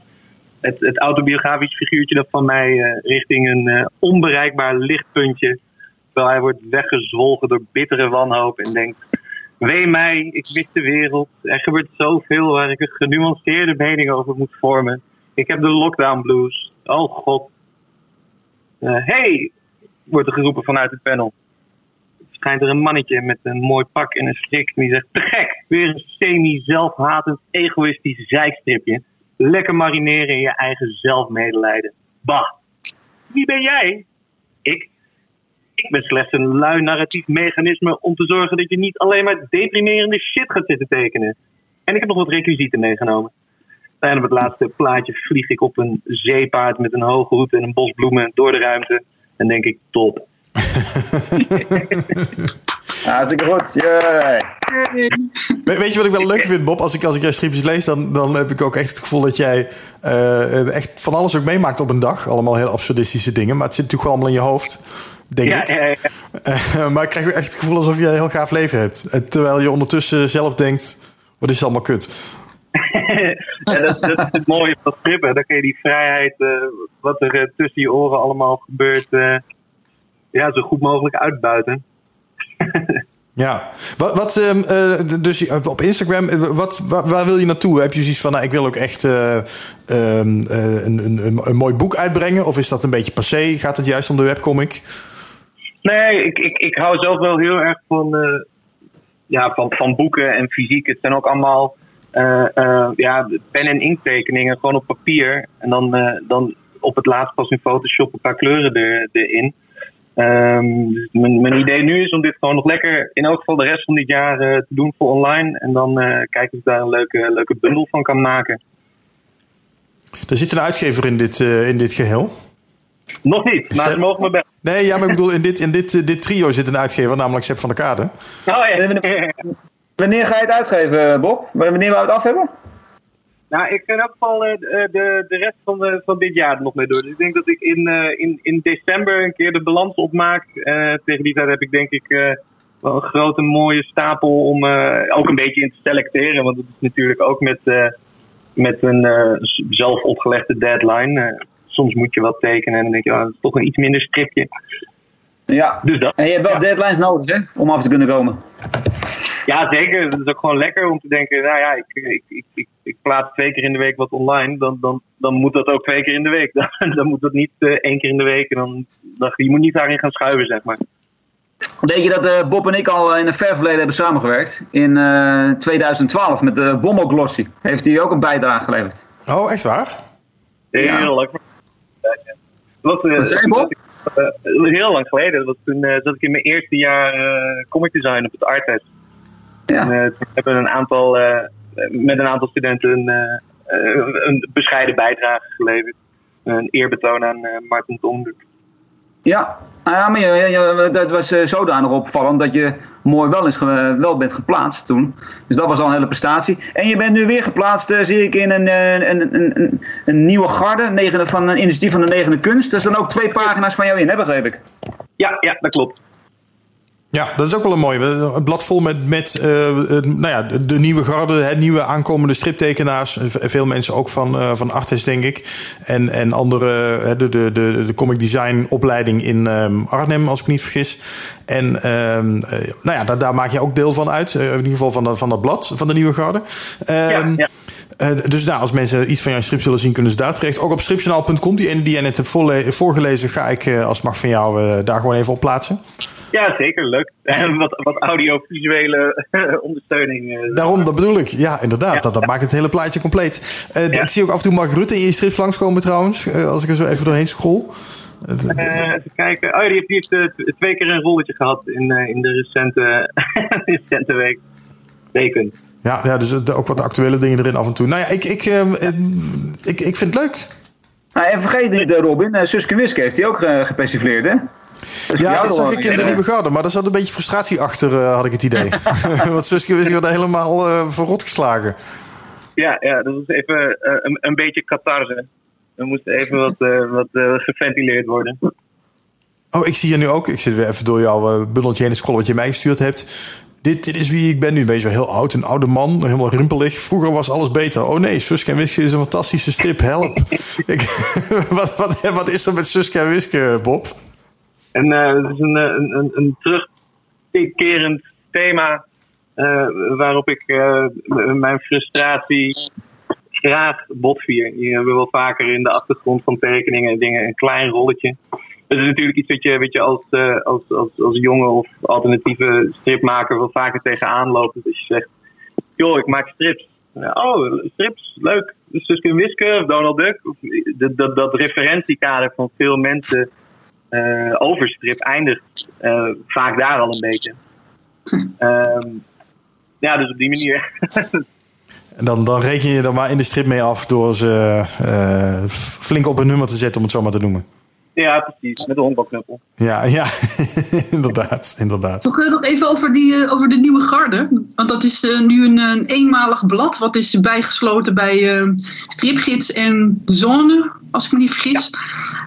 het, het autobiografisch figuurtje dat van mij uh, richting een uh, onbereikbaar lichtpuntje. Terwijl hij wordt weggezwolgen door bittere wanhoop en denkt: Wee mij, ik mis de wereld. Er gebeurt zoveel waar ik een genuanceerde mening over moet vormen. Ik heb de lockdown blues. Oh god. Uh, hey, wordt er geroepen vanuit het panel schijnt er een mannetje met een mooi pak en een strik. En die zegt: Te gek, weer een semi-zelfhatend, egoïstisch zijstripje. Lekker marineren in je eigen zelfmedelijden. Bah, wie ben jij? Ik. Ik ben slechts een lui narratief mechanisme om te zorgen dat je niet alleen maar deprimerende shit gaat zitten tekenen. En ik heb nog wat requisieten meegenomen. En op het laatste plaatje vlieg ik op een zeepaard met een hoge hoed en een bos bloemen door de ruimte. En denk ik, top. Hartstikke goed. Yeah. weet je wat ik wel leuk vind, Bob? Als ik, als ik jij stripjes lees, dan, dan heb ik ook echt het gevoel dat jij uh, echt van alles ook meemaakt op een dag. Allemaal heel absurdistische dingen, maar het zit natuurlijk gewoon allemaal in je hoofd. Denk ja, ik. Ja, ja. Uh, maar ik krijg echt het gevoel alsof je een heel gaaf leven hebt. Terwijl je ondertussen zelf denkt: wat is allemaal kut? ja, dat, dat, is het mooie van strippen. Dan kun je die vrijheid, uh, wat er tussen je oren allemaal gebeurt ja, zo goed mogelijk uitbuiten. Ja, wat, wat uh, dus op Instagram, eh, wat, waar, wil je naartoe? Heb je zoiets van, nou, ik wil ook echt uh, een, een, een, mooi boek uitbrengen? Of is dat een beetje passé? Gaat het juist om de webcomic? Nee, ik, ik, ik hou zelf wel heel erg van, ja, van, van boeken en fysiek. Het zijn ook allemaal ja, pen- en inktekeningen, gewoon op papier. En dan, dan op het laatst pas in Photoshop een paar kleuren er, erin. Um, mijn, mijn, idee nu is om dit gewoon nog lekker in elk geval de rest van dit jaar uh, te doen voor online. En dan uh, kijken of ik daar een leuke, leuke bundel van kan maken. Er zit een uitgever in dit, uh, in dit geheel? Nog niet, maar ze mogen me bellen. Nee, ja, maar ik bedoel, in dit, in dit, dit trio zit een uitgever, namelijk Sepp van der Kade. Oh ja. Wanneer ga je het uitgeven, Bob? Wanneer we het af hebben? Nou, ik ga in elk geval uh, de, de rest van, de, van dit jaar nog mee door. Dus ik denk dat ik in, uh, in, in december een keer de balans opmaak. Uh, tegen die tijd heb ik denk ik wel een grote mooie stapel om ook een beetje in te selecteren. Want het is natuurlijk ook met, met een zelf opgelegde deadline. soms moet je wat tekenen en dan denk je, oh, dat is toch een iets minder stripje. Ja, dus dat. en je hebt wel deadlines nodig hè, om af te kunnen komen. Ja, zeker. Het is ook gewoon lekker om te denken, nou ja, ik, ik, ik, ik, ik plaats twee keer in de week wat online. Dan, dan, dan moet dat ook twee keer in de week. Dan, dan moet dat niet uh, één keer in de week. En dan, dan, je moet niet daarin gaan schuiven, zeg maar. Weet je dat uh, Bob en ik al in een ver verleden hebben samengewerkt? In uh, eh, 2012 met de Bommo Glossy. Heeft hij ook een bijdrage geleverd. Oh, echt waar? Heel ja. leuk. Wat, zei Bob? heel lang geleden. Dat toen zat ik in mijn eerste jaar comic design op het Artest. Ja. En, toen hebben we een aantal met een aantal studenten een, eh, een bescheiden bijdrage geleverd. Een eerbetoon aan eh, Martin Tonduk. Ja, nou ja, maar je, je, dat was uh, zodanig opvallend dat je mooi wel, is, wel bent geplaatst toen. Dus dat was al een hele prestatie. En je bent nu weer geplaatst, uh, zie ik, in een, een, een, een, nieuwe garde negen, van een initiatief van de negende kunst. Er staan ook twee pagina's van jou in, hè, begreep ik? Ja, ja dat klopt. Ja, dat is ook wel een mooi. Een blad vol met, met uh, nou ja, de nieuwe garde, het nieuwe aankomende striptekenaars. Veel mensen ook van, uh, van Artes, denk ik. En, en andere, de, de, de, de comic design opleiding in um, Arnhem, als ik me niet vergis. En um, uh, nou ja, daar, daar, maak je ook deel van uit. in ieder geval van dat, van dat blad, van de nieuwe garde. Um, ja, ja. dus nou, als mensen iets van jouw strip zullen zien, kunnen ze daar terecht. Ook op stripjournaal.com, die ene die jij net hebt voorgelezen, ga ik als mag van jou daar gewoon even op plaatsen. Ja, zeker. Leuk. En wat, wat audiovisuele ondersteuning. Eh, Daarom, dat bedoel ik. Ja, inderdaad. Dat, dat maakt het hele plaatje compleet. Uh, ja. Ik zie ook af en toe Mark Rutte in je strips langskomen trouwens. Uh, als ik er zo even doorheen scroll. even kijken. Oh, die heeft, die heeft twee keer een rolletje gehad in, in de recente, recente week. Weken. Ja, ja, dus ook wat actuele dingen erin af en toe. Nou ja, ik, ik, ik, ik vind het leuk. Nou, en vergeet niet, Robin, Suske Wiske heeft hij ook gepersifleerd, hè? Ja, dat zag ik in de nieuwe garde. Maar daar zat een beetje frustratie achter, uh, had ik het idee. Want Suske wist wordt helemaal uh, verrot geslagen. Ja, ja, dat was even uh, een, een, beetje catharse. Er moest even wat, wat geventileerd worden. Oh, ik zie je nu ook. Ik zit weer even door jouw bundeltje heen scrollen wat je mij gestuurd hebt. Dit, dit is wie ik ben nu. Ben je zo heel oud, een oude man, helemaal rimpelig. Vroeger was alles beter. Oh nee, Suske en Wiske is een fantastische strip. Help. ik, wat, wat, wat is er met Suske en Wiske, Bob? En uh, het is een, een, een, een terugkerend thema uh, waarop ik uh, mijn frustratie graag botvier. Die hebben we wel vaker in de achtergrond van tekeningen en dingen een klein rolletje. Dat is natuurlijk iets wat je, je als, als, als, als jonge of alternatieve stripmaker wel vaker tegenaan loopt. Dus je zegt, joh, ik maak strips. Oh, strips, leuk. Suske Wiske of Donald Duck. Dat, dat, dat referentiekader van veel mensen uh, overstrip eindigt uh, vaak daar al een beetje. Um, ja, dus op die manier. en dan, dan reken je er maar in de strip mee af door ze uh, flink op een nummer te zetten, om het zo maar te noemen. Ja, precies. Met de honkbalknuppel. Ja, ja. inderdaad, inderdaad. Nog, nog even over, die, over de nieuwe garde. Want dat is uh, nu een, een, eenmalig blad. Wat is bijgesloten bij uh, Stripgids en Zone, als ik me niet vergis.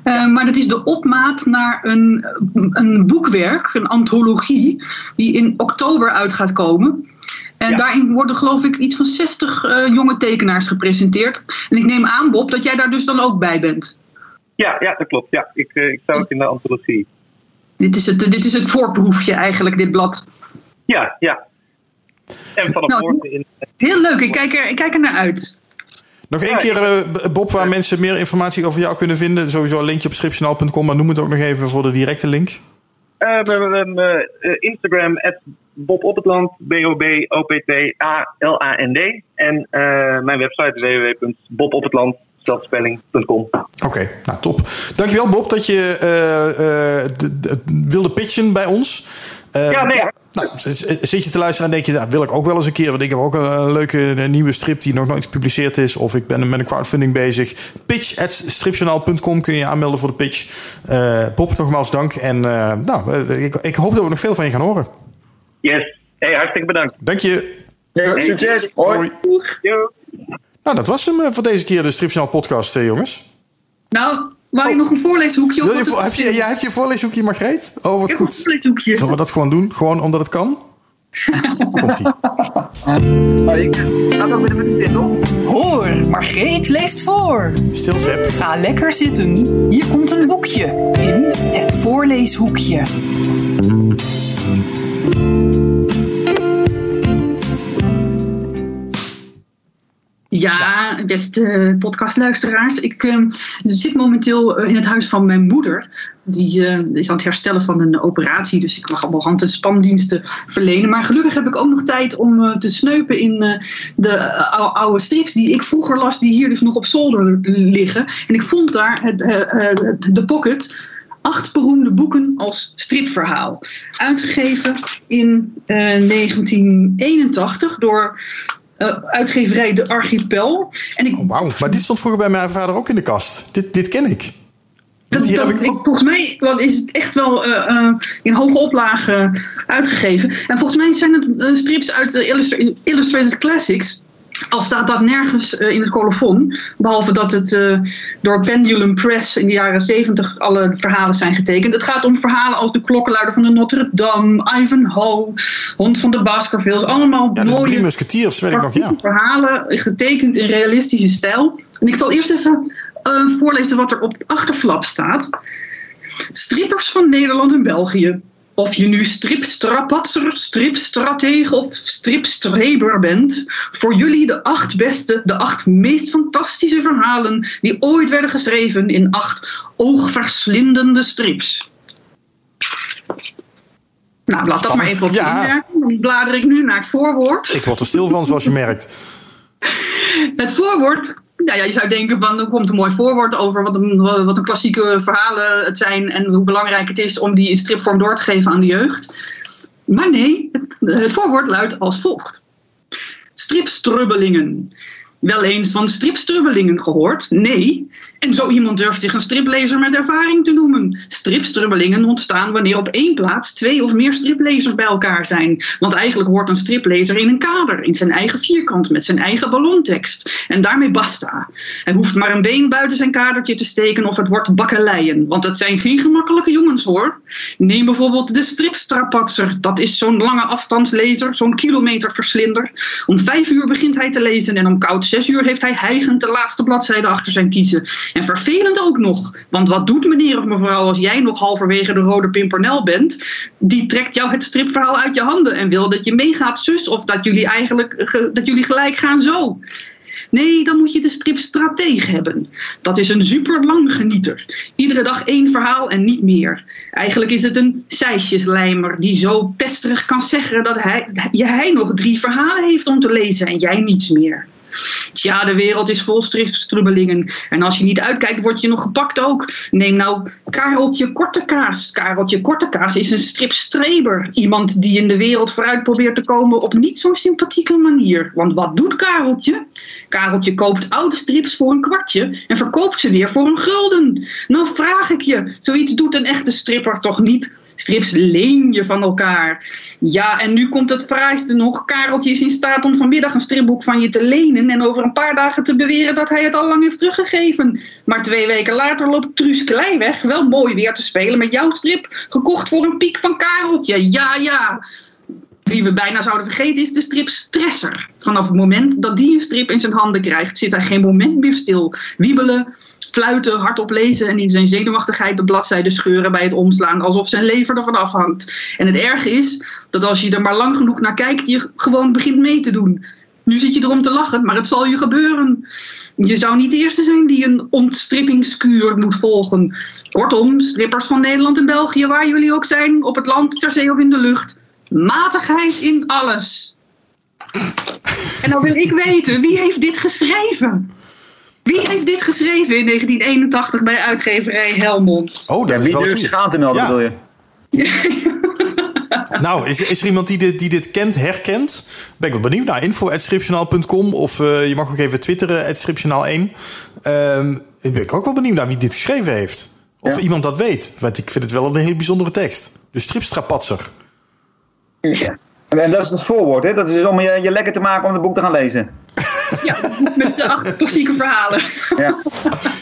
Uh, maar dat is de opmaat naar een, een boekwerk, een antologie, die in oktober uit gaat komen. En ja. daarin worden geloof ik iets van 60 jonge tekenaars gepresenteerd. En ik neem aan, Bob, dat jij daar dus dan ook bij bent. Ja, ja dat klopt. Ja. Ik, ik sta ook in de antologie. Dit is, het, dit is het voorproefje eigenlijk, dit blad. Ja, ja. En vanaf nou, morgen in... Heel leuk, ik kijk er, ik kijk er naar uit. Nog één keer, uh, Bob, waar mensen meer informatie over jou kunnen vinden. Sowieso een linkje op stripjournaal.com, maar noem het ook nog even voor de directe link. Uh, we hebben uh, Instagram, Bob op het land, B-O-B-O-P-T-A-L-A-N-D. En mijn website www.bobophetland zelfspelling.com. Oké, okay, nou top. Dankjewel Bob dat je uh, uh, wilde pitchen bij ons. Uh, ja, nee. Nou, zit je te luisteren en denk je, dat nou, wil ik ook wel eens een keer. Want ik heb ook een, een leuke een nieuwe strip die nog nooit gepubliceerd is. Of ik ben met een crowdfunding bezig. Pitch.stripjournaal.com kun je je aanmelden voor de pitch. Bob, nogmaals dank. En nou, ik, ik, hoop dat we nog veel van je gaan horen. Yes. Hey, hartstikke bedankt. Dank je. Succes. Hoi. Hoi. Nou, dat was hem eh, voor deze keer, de Stripjournaal podcast, eh, jongens. Nou, wou je oh. nog een voorleeshoekje? Wil je, heb je, ja, heb je een voorleeshoekje, Margreet? Oh, wat goed. Een voorleeshoekje. Zullen we dat gewoon doen? Gewoon omdat het kan? Komt-ie. Oh, ik ga ook met de titel. Hoor, Margreet leest voor. Stil, Zep. Ga lekker zitten. Hier komt een boekje in het voorleeshoekje. Ja, beste podcastluisteraars. Ik uh, zit momenteel eh, in het huis van mijn moeder. Die uh, is aan het herstellen van een operatie. Dus ik mag allemaal hand- en spandiensten verlenen. Maar gelukkig heb ik ook nog tijd om uh, te sneupen in de oude strips die ik vroeger las. Die hier dus nog op zolder liggen. En ik vond daar het, de pocket acht beroemde boeken als stripverhaal. Uitgegeven in 1981 door uh, uitgeverij De Archipel. En ik, oh, wauw, maar dit stond vroeger bij mijn vader ook in de kast. Dit, dit ken ik. Dat, dat, ik volgens mij is het echt wel uh, uh, in hoge oplagen uitgegeven. En volgens mij zijn het strips uit de Illustrated Classics. Al staat dat nergens uh, in het colofon, behalve dat het uh, door Pendulum Press in de jaren 70 alle verhalen zijn getekend. Het gaat om verhalen als de klokkenluider van de Notre Dame, Ivanhoe, Hond van de Baskervilles. Allemaal ja, de mooie drie musketiers, weet ik nog, ja. verhalen, getekend in realistische stijl. En ik zal eerst even uh, voorlezen wat er op het achterflap staat. Strippers van Nederland en België. Of je nu stripstrapatser, stripstratege of stripstreber bent. Voor jullie de acht beste, de acht meest fantastische verhalen die ooit werden geschreven in acht oogverslindende strips. Nou, laat dat maar even op Ja. Dan blader ik nu naar het voorwoord. Ik word er stil van, zoals je merkt. Het voorwoord, nou ja, je zou denken van er komt een mooi voorwoord over wat een, wat klassieke verhalen het zijn en hoe belangrijk het is om die in stripvorm door te geven aan de jeugd. Maar nee, het, het voorwoord luidt als volgt. Stripstrubbelingen. Wel eens van stripstrubbelingen gehoord? Nee. En zo iemand durft zich een striplezer met ervaring te noemen. Stripstrubbelingen ontstaan wanneer op één plaats twee of meer striplezers bij elkaar zijn. Want eigenlijk hoort een striplezer in een kader, in zijn eigen vierkant, met zijn eigen ballontekst. En daarmee basta. Hij hoeft maar een been buiten zijn kadertje te steken of het wordt bakkeleien. Want het zijn geen gemakkelijke jongens hoor. Neem bijvoorbeeld de stripstrapatser. Dat is zo'n lange afstandslezer, zo'n kilometerverslinder. Om vijf uur begint hij te lezen en om koud zes uur heeft hij hijgend de laatste bladzijde achter zijn kiezen. En vervelend ook nog. Want wat doet meneer of mevrouw als jij nog halverwege de rode pimpernel bent? Die trekt jou het stripverhaal uit je handen en wil dat je meegaat zus of dat jullie eigenlijk ge- dat jullie gelijk gaan zo. Nee, dan moet je de stripstratege hebben. Dat is een super lang genieter. Iedere dag één verhaal en niet meer. Eigenlijk is het een seisjeslijmer die zo pesterig kan zeggen dat hij, hij nog drie verhalen heeft om te lezen en jij niets meer. Tja, de wereld is vol stripstrubbelingen. En als je niet uitkijkt, word je nog gepakt ook. Neem nou Kareltje Kortekaas. Kareltje Kortekaas is een stripstreber. Iemand die in de wereld vooruit probeert te komen op niet zo'n sympathieke manier. Want wat doet Kareltje? Kareltje koopt oude strips voor een kwartje en verkoopt ze weer voor een gulden. Nou vraag ik je, zoiets doet een echte stripper toch niet? Strips leen je van elkaar. Ja, en nu komt het fraaiste nog. Kareltje is in staat om vanmiddag een stripboek van je te lenen en over een paar dagen te beweren dat hij het al lang heeft teruggegeven. Maar twee weken later loopt Truus Klei weg, wel mooi weer te spelen met jouw strip, gekocht voor een piek van Kareltje. Ja, ja. Wie we bijna zouden vergeten is de strip Stresser. Vanaf het moment dat die een strip in zijn handen krijgt, zit hij geen moment meer stil. Wiebelen, fluiten, hardop lezen en in zijn zenuwachtigheid de bladzijden scheuren bij het omslaan, alsof zijn lever ervan afhangt. En het erge is dat als je er maar lang genoeg naar kijkt, je gewoon begint mee te doen. Nu zit je erom te lachen, maar het zal je gebeuren. Je zou niet de eerste zijn die een ontstrippingskuur moet volgen. Kortom, strippers van Nederland en België, waar jullie ook zijn, op het land, ter zee of in de lucht. Matigheid in alles. En dan wil ik weten, wie heeft dit geschreven? Wie heeft dit geschreven in 1981 bij uitgeverij Helmond? Oh, dat Ja, is wie wel durft zich aan te melden, Ja. bedoel je? Nou, is, is er iemand die dit, die dit kent, herkent? Ben ik wel benieuwd naar. info.stripjournaal.com of eh, je mag ook even twitteren, stripjournaal1. Ehm ik ben ik ook wel benieuwd naar wie dit geschreven heeft. Of Ja. iemand dat weet. Want ik vind het wel een hele bijzondere tekst. De stripstrapatser. Ja. En dat is het voorwoord, hè? Dat is om je, je lekker te maken om het boek te gaan lezen. Ja, met de acht klassieke verhalen. Ja.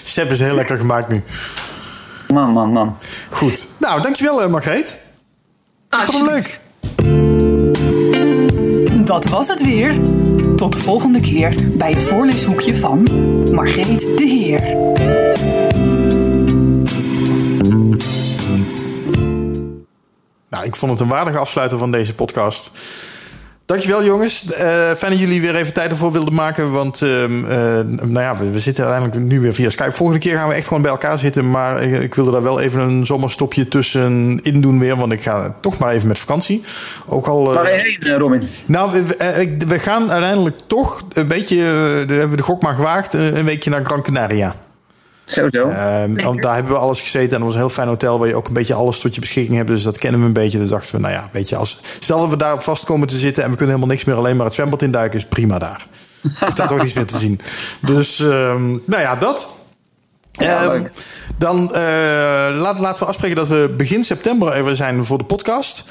Seb is heel lekker gemaakt nu. Man, man, man. Goed. Nou, dankjewel eh, Margreet. Ik vond hem leuk. Dat was het weer. Tot de volgende keer bij het voorleeshoekje van Margreet de Heer. Nou, ik vond het een waardige afsluiter van deze podcast. Dankjewel jongens. Eh, fijn dat jullie weer even tijd ervoor wilden maken. Want ehm, eh, nou ja, we, we zitten uiteindelijk nu weer via Skype. Volgende keer gaan we echt gewoon bij elkaar zitten. Maar ik, ik wilde daar wel even een zomerstopje tussen in doen weer. Want ik ga toch maar even met vakantie. Ook al... eh, Waar heen, Robin? nou, we, we gaan uiteindelijk toch een beetje... hebben we de gok maar gewaagd. een weekje naar Gran Canaria. Sowieso. Ehm, want daar hebben we alles gezeten en dat was een heel fijn hotel waar je ook een beetje alles tot je beschikking hebt. Dus dat kennen we een beetje. Dus dachten we, nou ja, weet je, als, stel dat we daar vast komen te zitten en we kunnen helemaal niks meer, alleen maar het zwembad induiken, is prima daar. Is daar toch niets meer te zien. Dus, ehm, nou ja, dat. Ja, Ehm, dan eh, laat, laten we afspreken dat we begin september even zijn voor de podcast.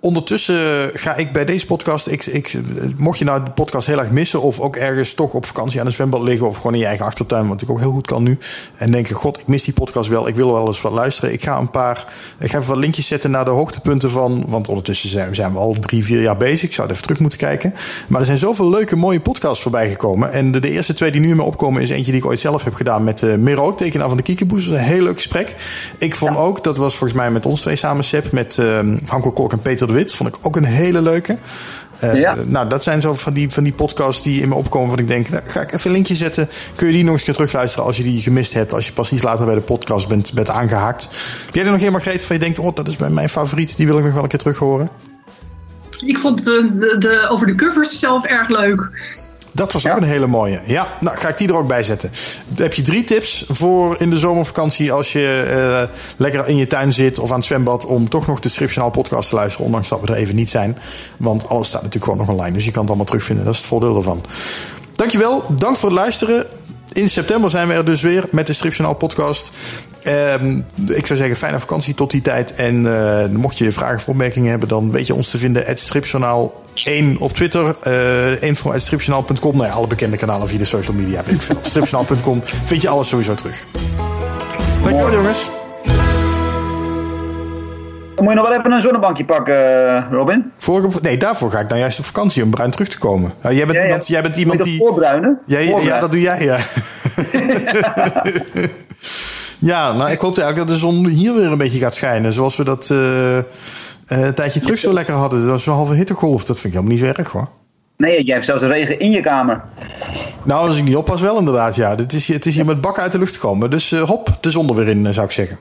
Ondertussen ga ik bij deze podcast. Ik, ik, mocht je nou de podcast heel erg missen. of ook ergens toch op vakantie aan een zwembad liggen. of gewoon in je eigen achtertuin, wat ik ook heel goed kan nu. en denken: God, ik mis die podcast wel. Ik wil wel eens wat luisteren. Ik ga een paar. Ik ga even wat linkjes zetten naar de hoogtepunten van. Want ondertussen zijn, zijn we al drie, vier jaar bezig. Ik zou even terug moeten kijken. Maar er zijn zoveel leuke, mooie podcasts voorbij gekomen. En de, de eerste twee die nu in me opkomen. is eentje die ik ooit zelf heb gedaan met uh, Miro, tekenaar van de Kiekeboes. Een heel leuk gesprek. Ik vond ook, dat was volgens mij met ons twee samen, Sep. met uh, Hanko Kolk en Peter Wit. Vond ik ook een hele leuke. Uh, ja. Nou, dat zijn zo van die, van die podcasts die in me opkomen. Wat ik denk, nou, ga ik even een linkje zetten. Kun je die nog eens keer terugluisteren als je die gemist hebt. Als je pas iets later bij de podcast bent, bent aangehaakt. Heb jij er nog een, Margreet, van je denkt, oh, dat is mijn favoriet. Die wil ik nog wel een keer terug horen? Ik vond de, de, de, over de covers zelf erg leuk. Dat was ook een hele mooie. Ja, nou ga ik die er ook bij zetten. Heb je drie tips voor in de zomervakantie als je uh, lekker in je tuin zit of aan het zwembad om toch nog de Stripjournaal podcast te luisteren, ondanks dat we er even niet zijn. Want alles staat natuurlijk gewoon nog online, dus je kan het allemaal terugvinden. Dat is het voordeel ervan. Dankjewel, dank voor het luisteren. In september zijn we er dus weer met de Stripjournaal podcast. Um, ik zou zeggen, fijne vakantie tot die tijd. En uh, mocht je vragen of opmerkingen hebben, dan weet je ons te vinden. Het stripjournaal 1 op Twitter. Uh, info.stripjournaal.com. Nou ja, alle bekende kanalen via de social media. Weet ik veel. stripjournaal.com vind je alles sowieso terug. Dankjewel jongens. Dan moet je nog wel even een zonnebankje pakken, Robin. Voor, nee, daarvoor ga ik dan juist op vakantie om bruin terug te komen. Nou, jij, bent ja, iemand, jij bent iemand die. Voorbruinen? Ja, ja, dat doe jij, ja. Ja, nou, ik hoop eigenlijk dat de zon hier weer een beetje gaat schijnen. Zoals we dat uh, een tijdje terug zo lekker hadden. Dat was een halve hittegolf. Dat vind ik helemaal niet zo erg hoor. Nee, jij hebt zelfs regen in je kamer. Nou, als ik niet oppas wel inderdaad, ja. Het is, het is hier met bakken uit de lucht gekomen. Dus uh, hop, de zon er weer in, zou ik zeggen.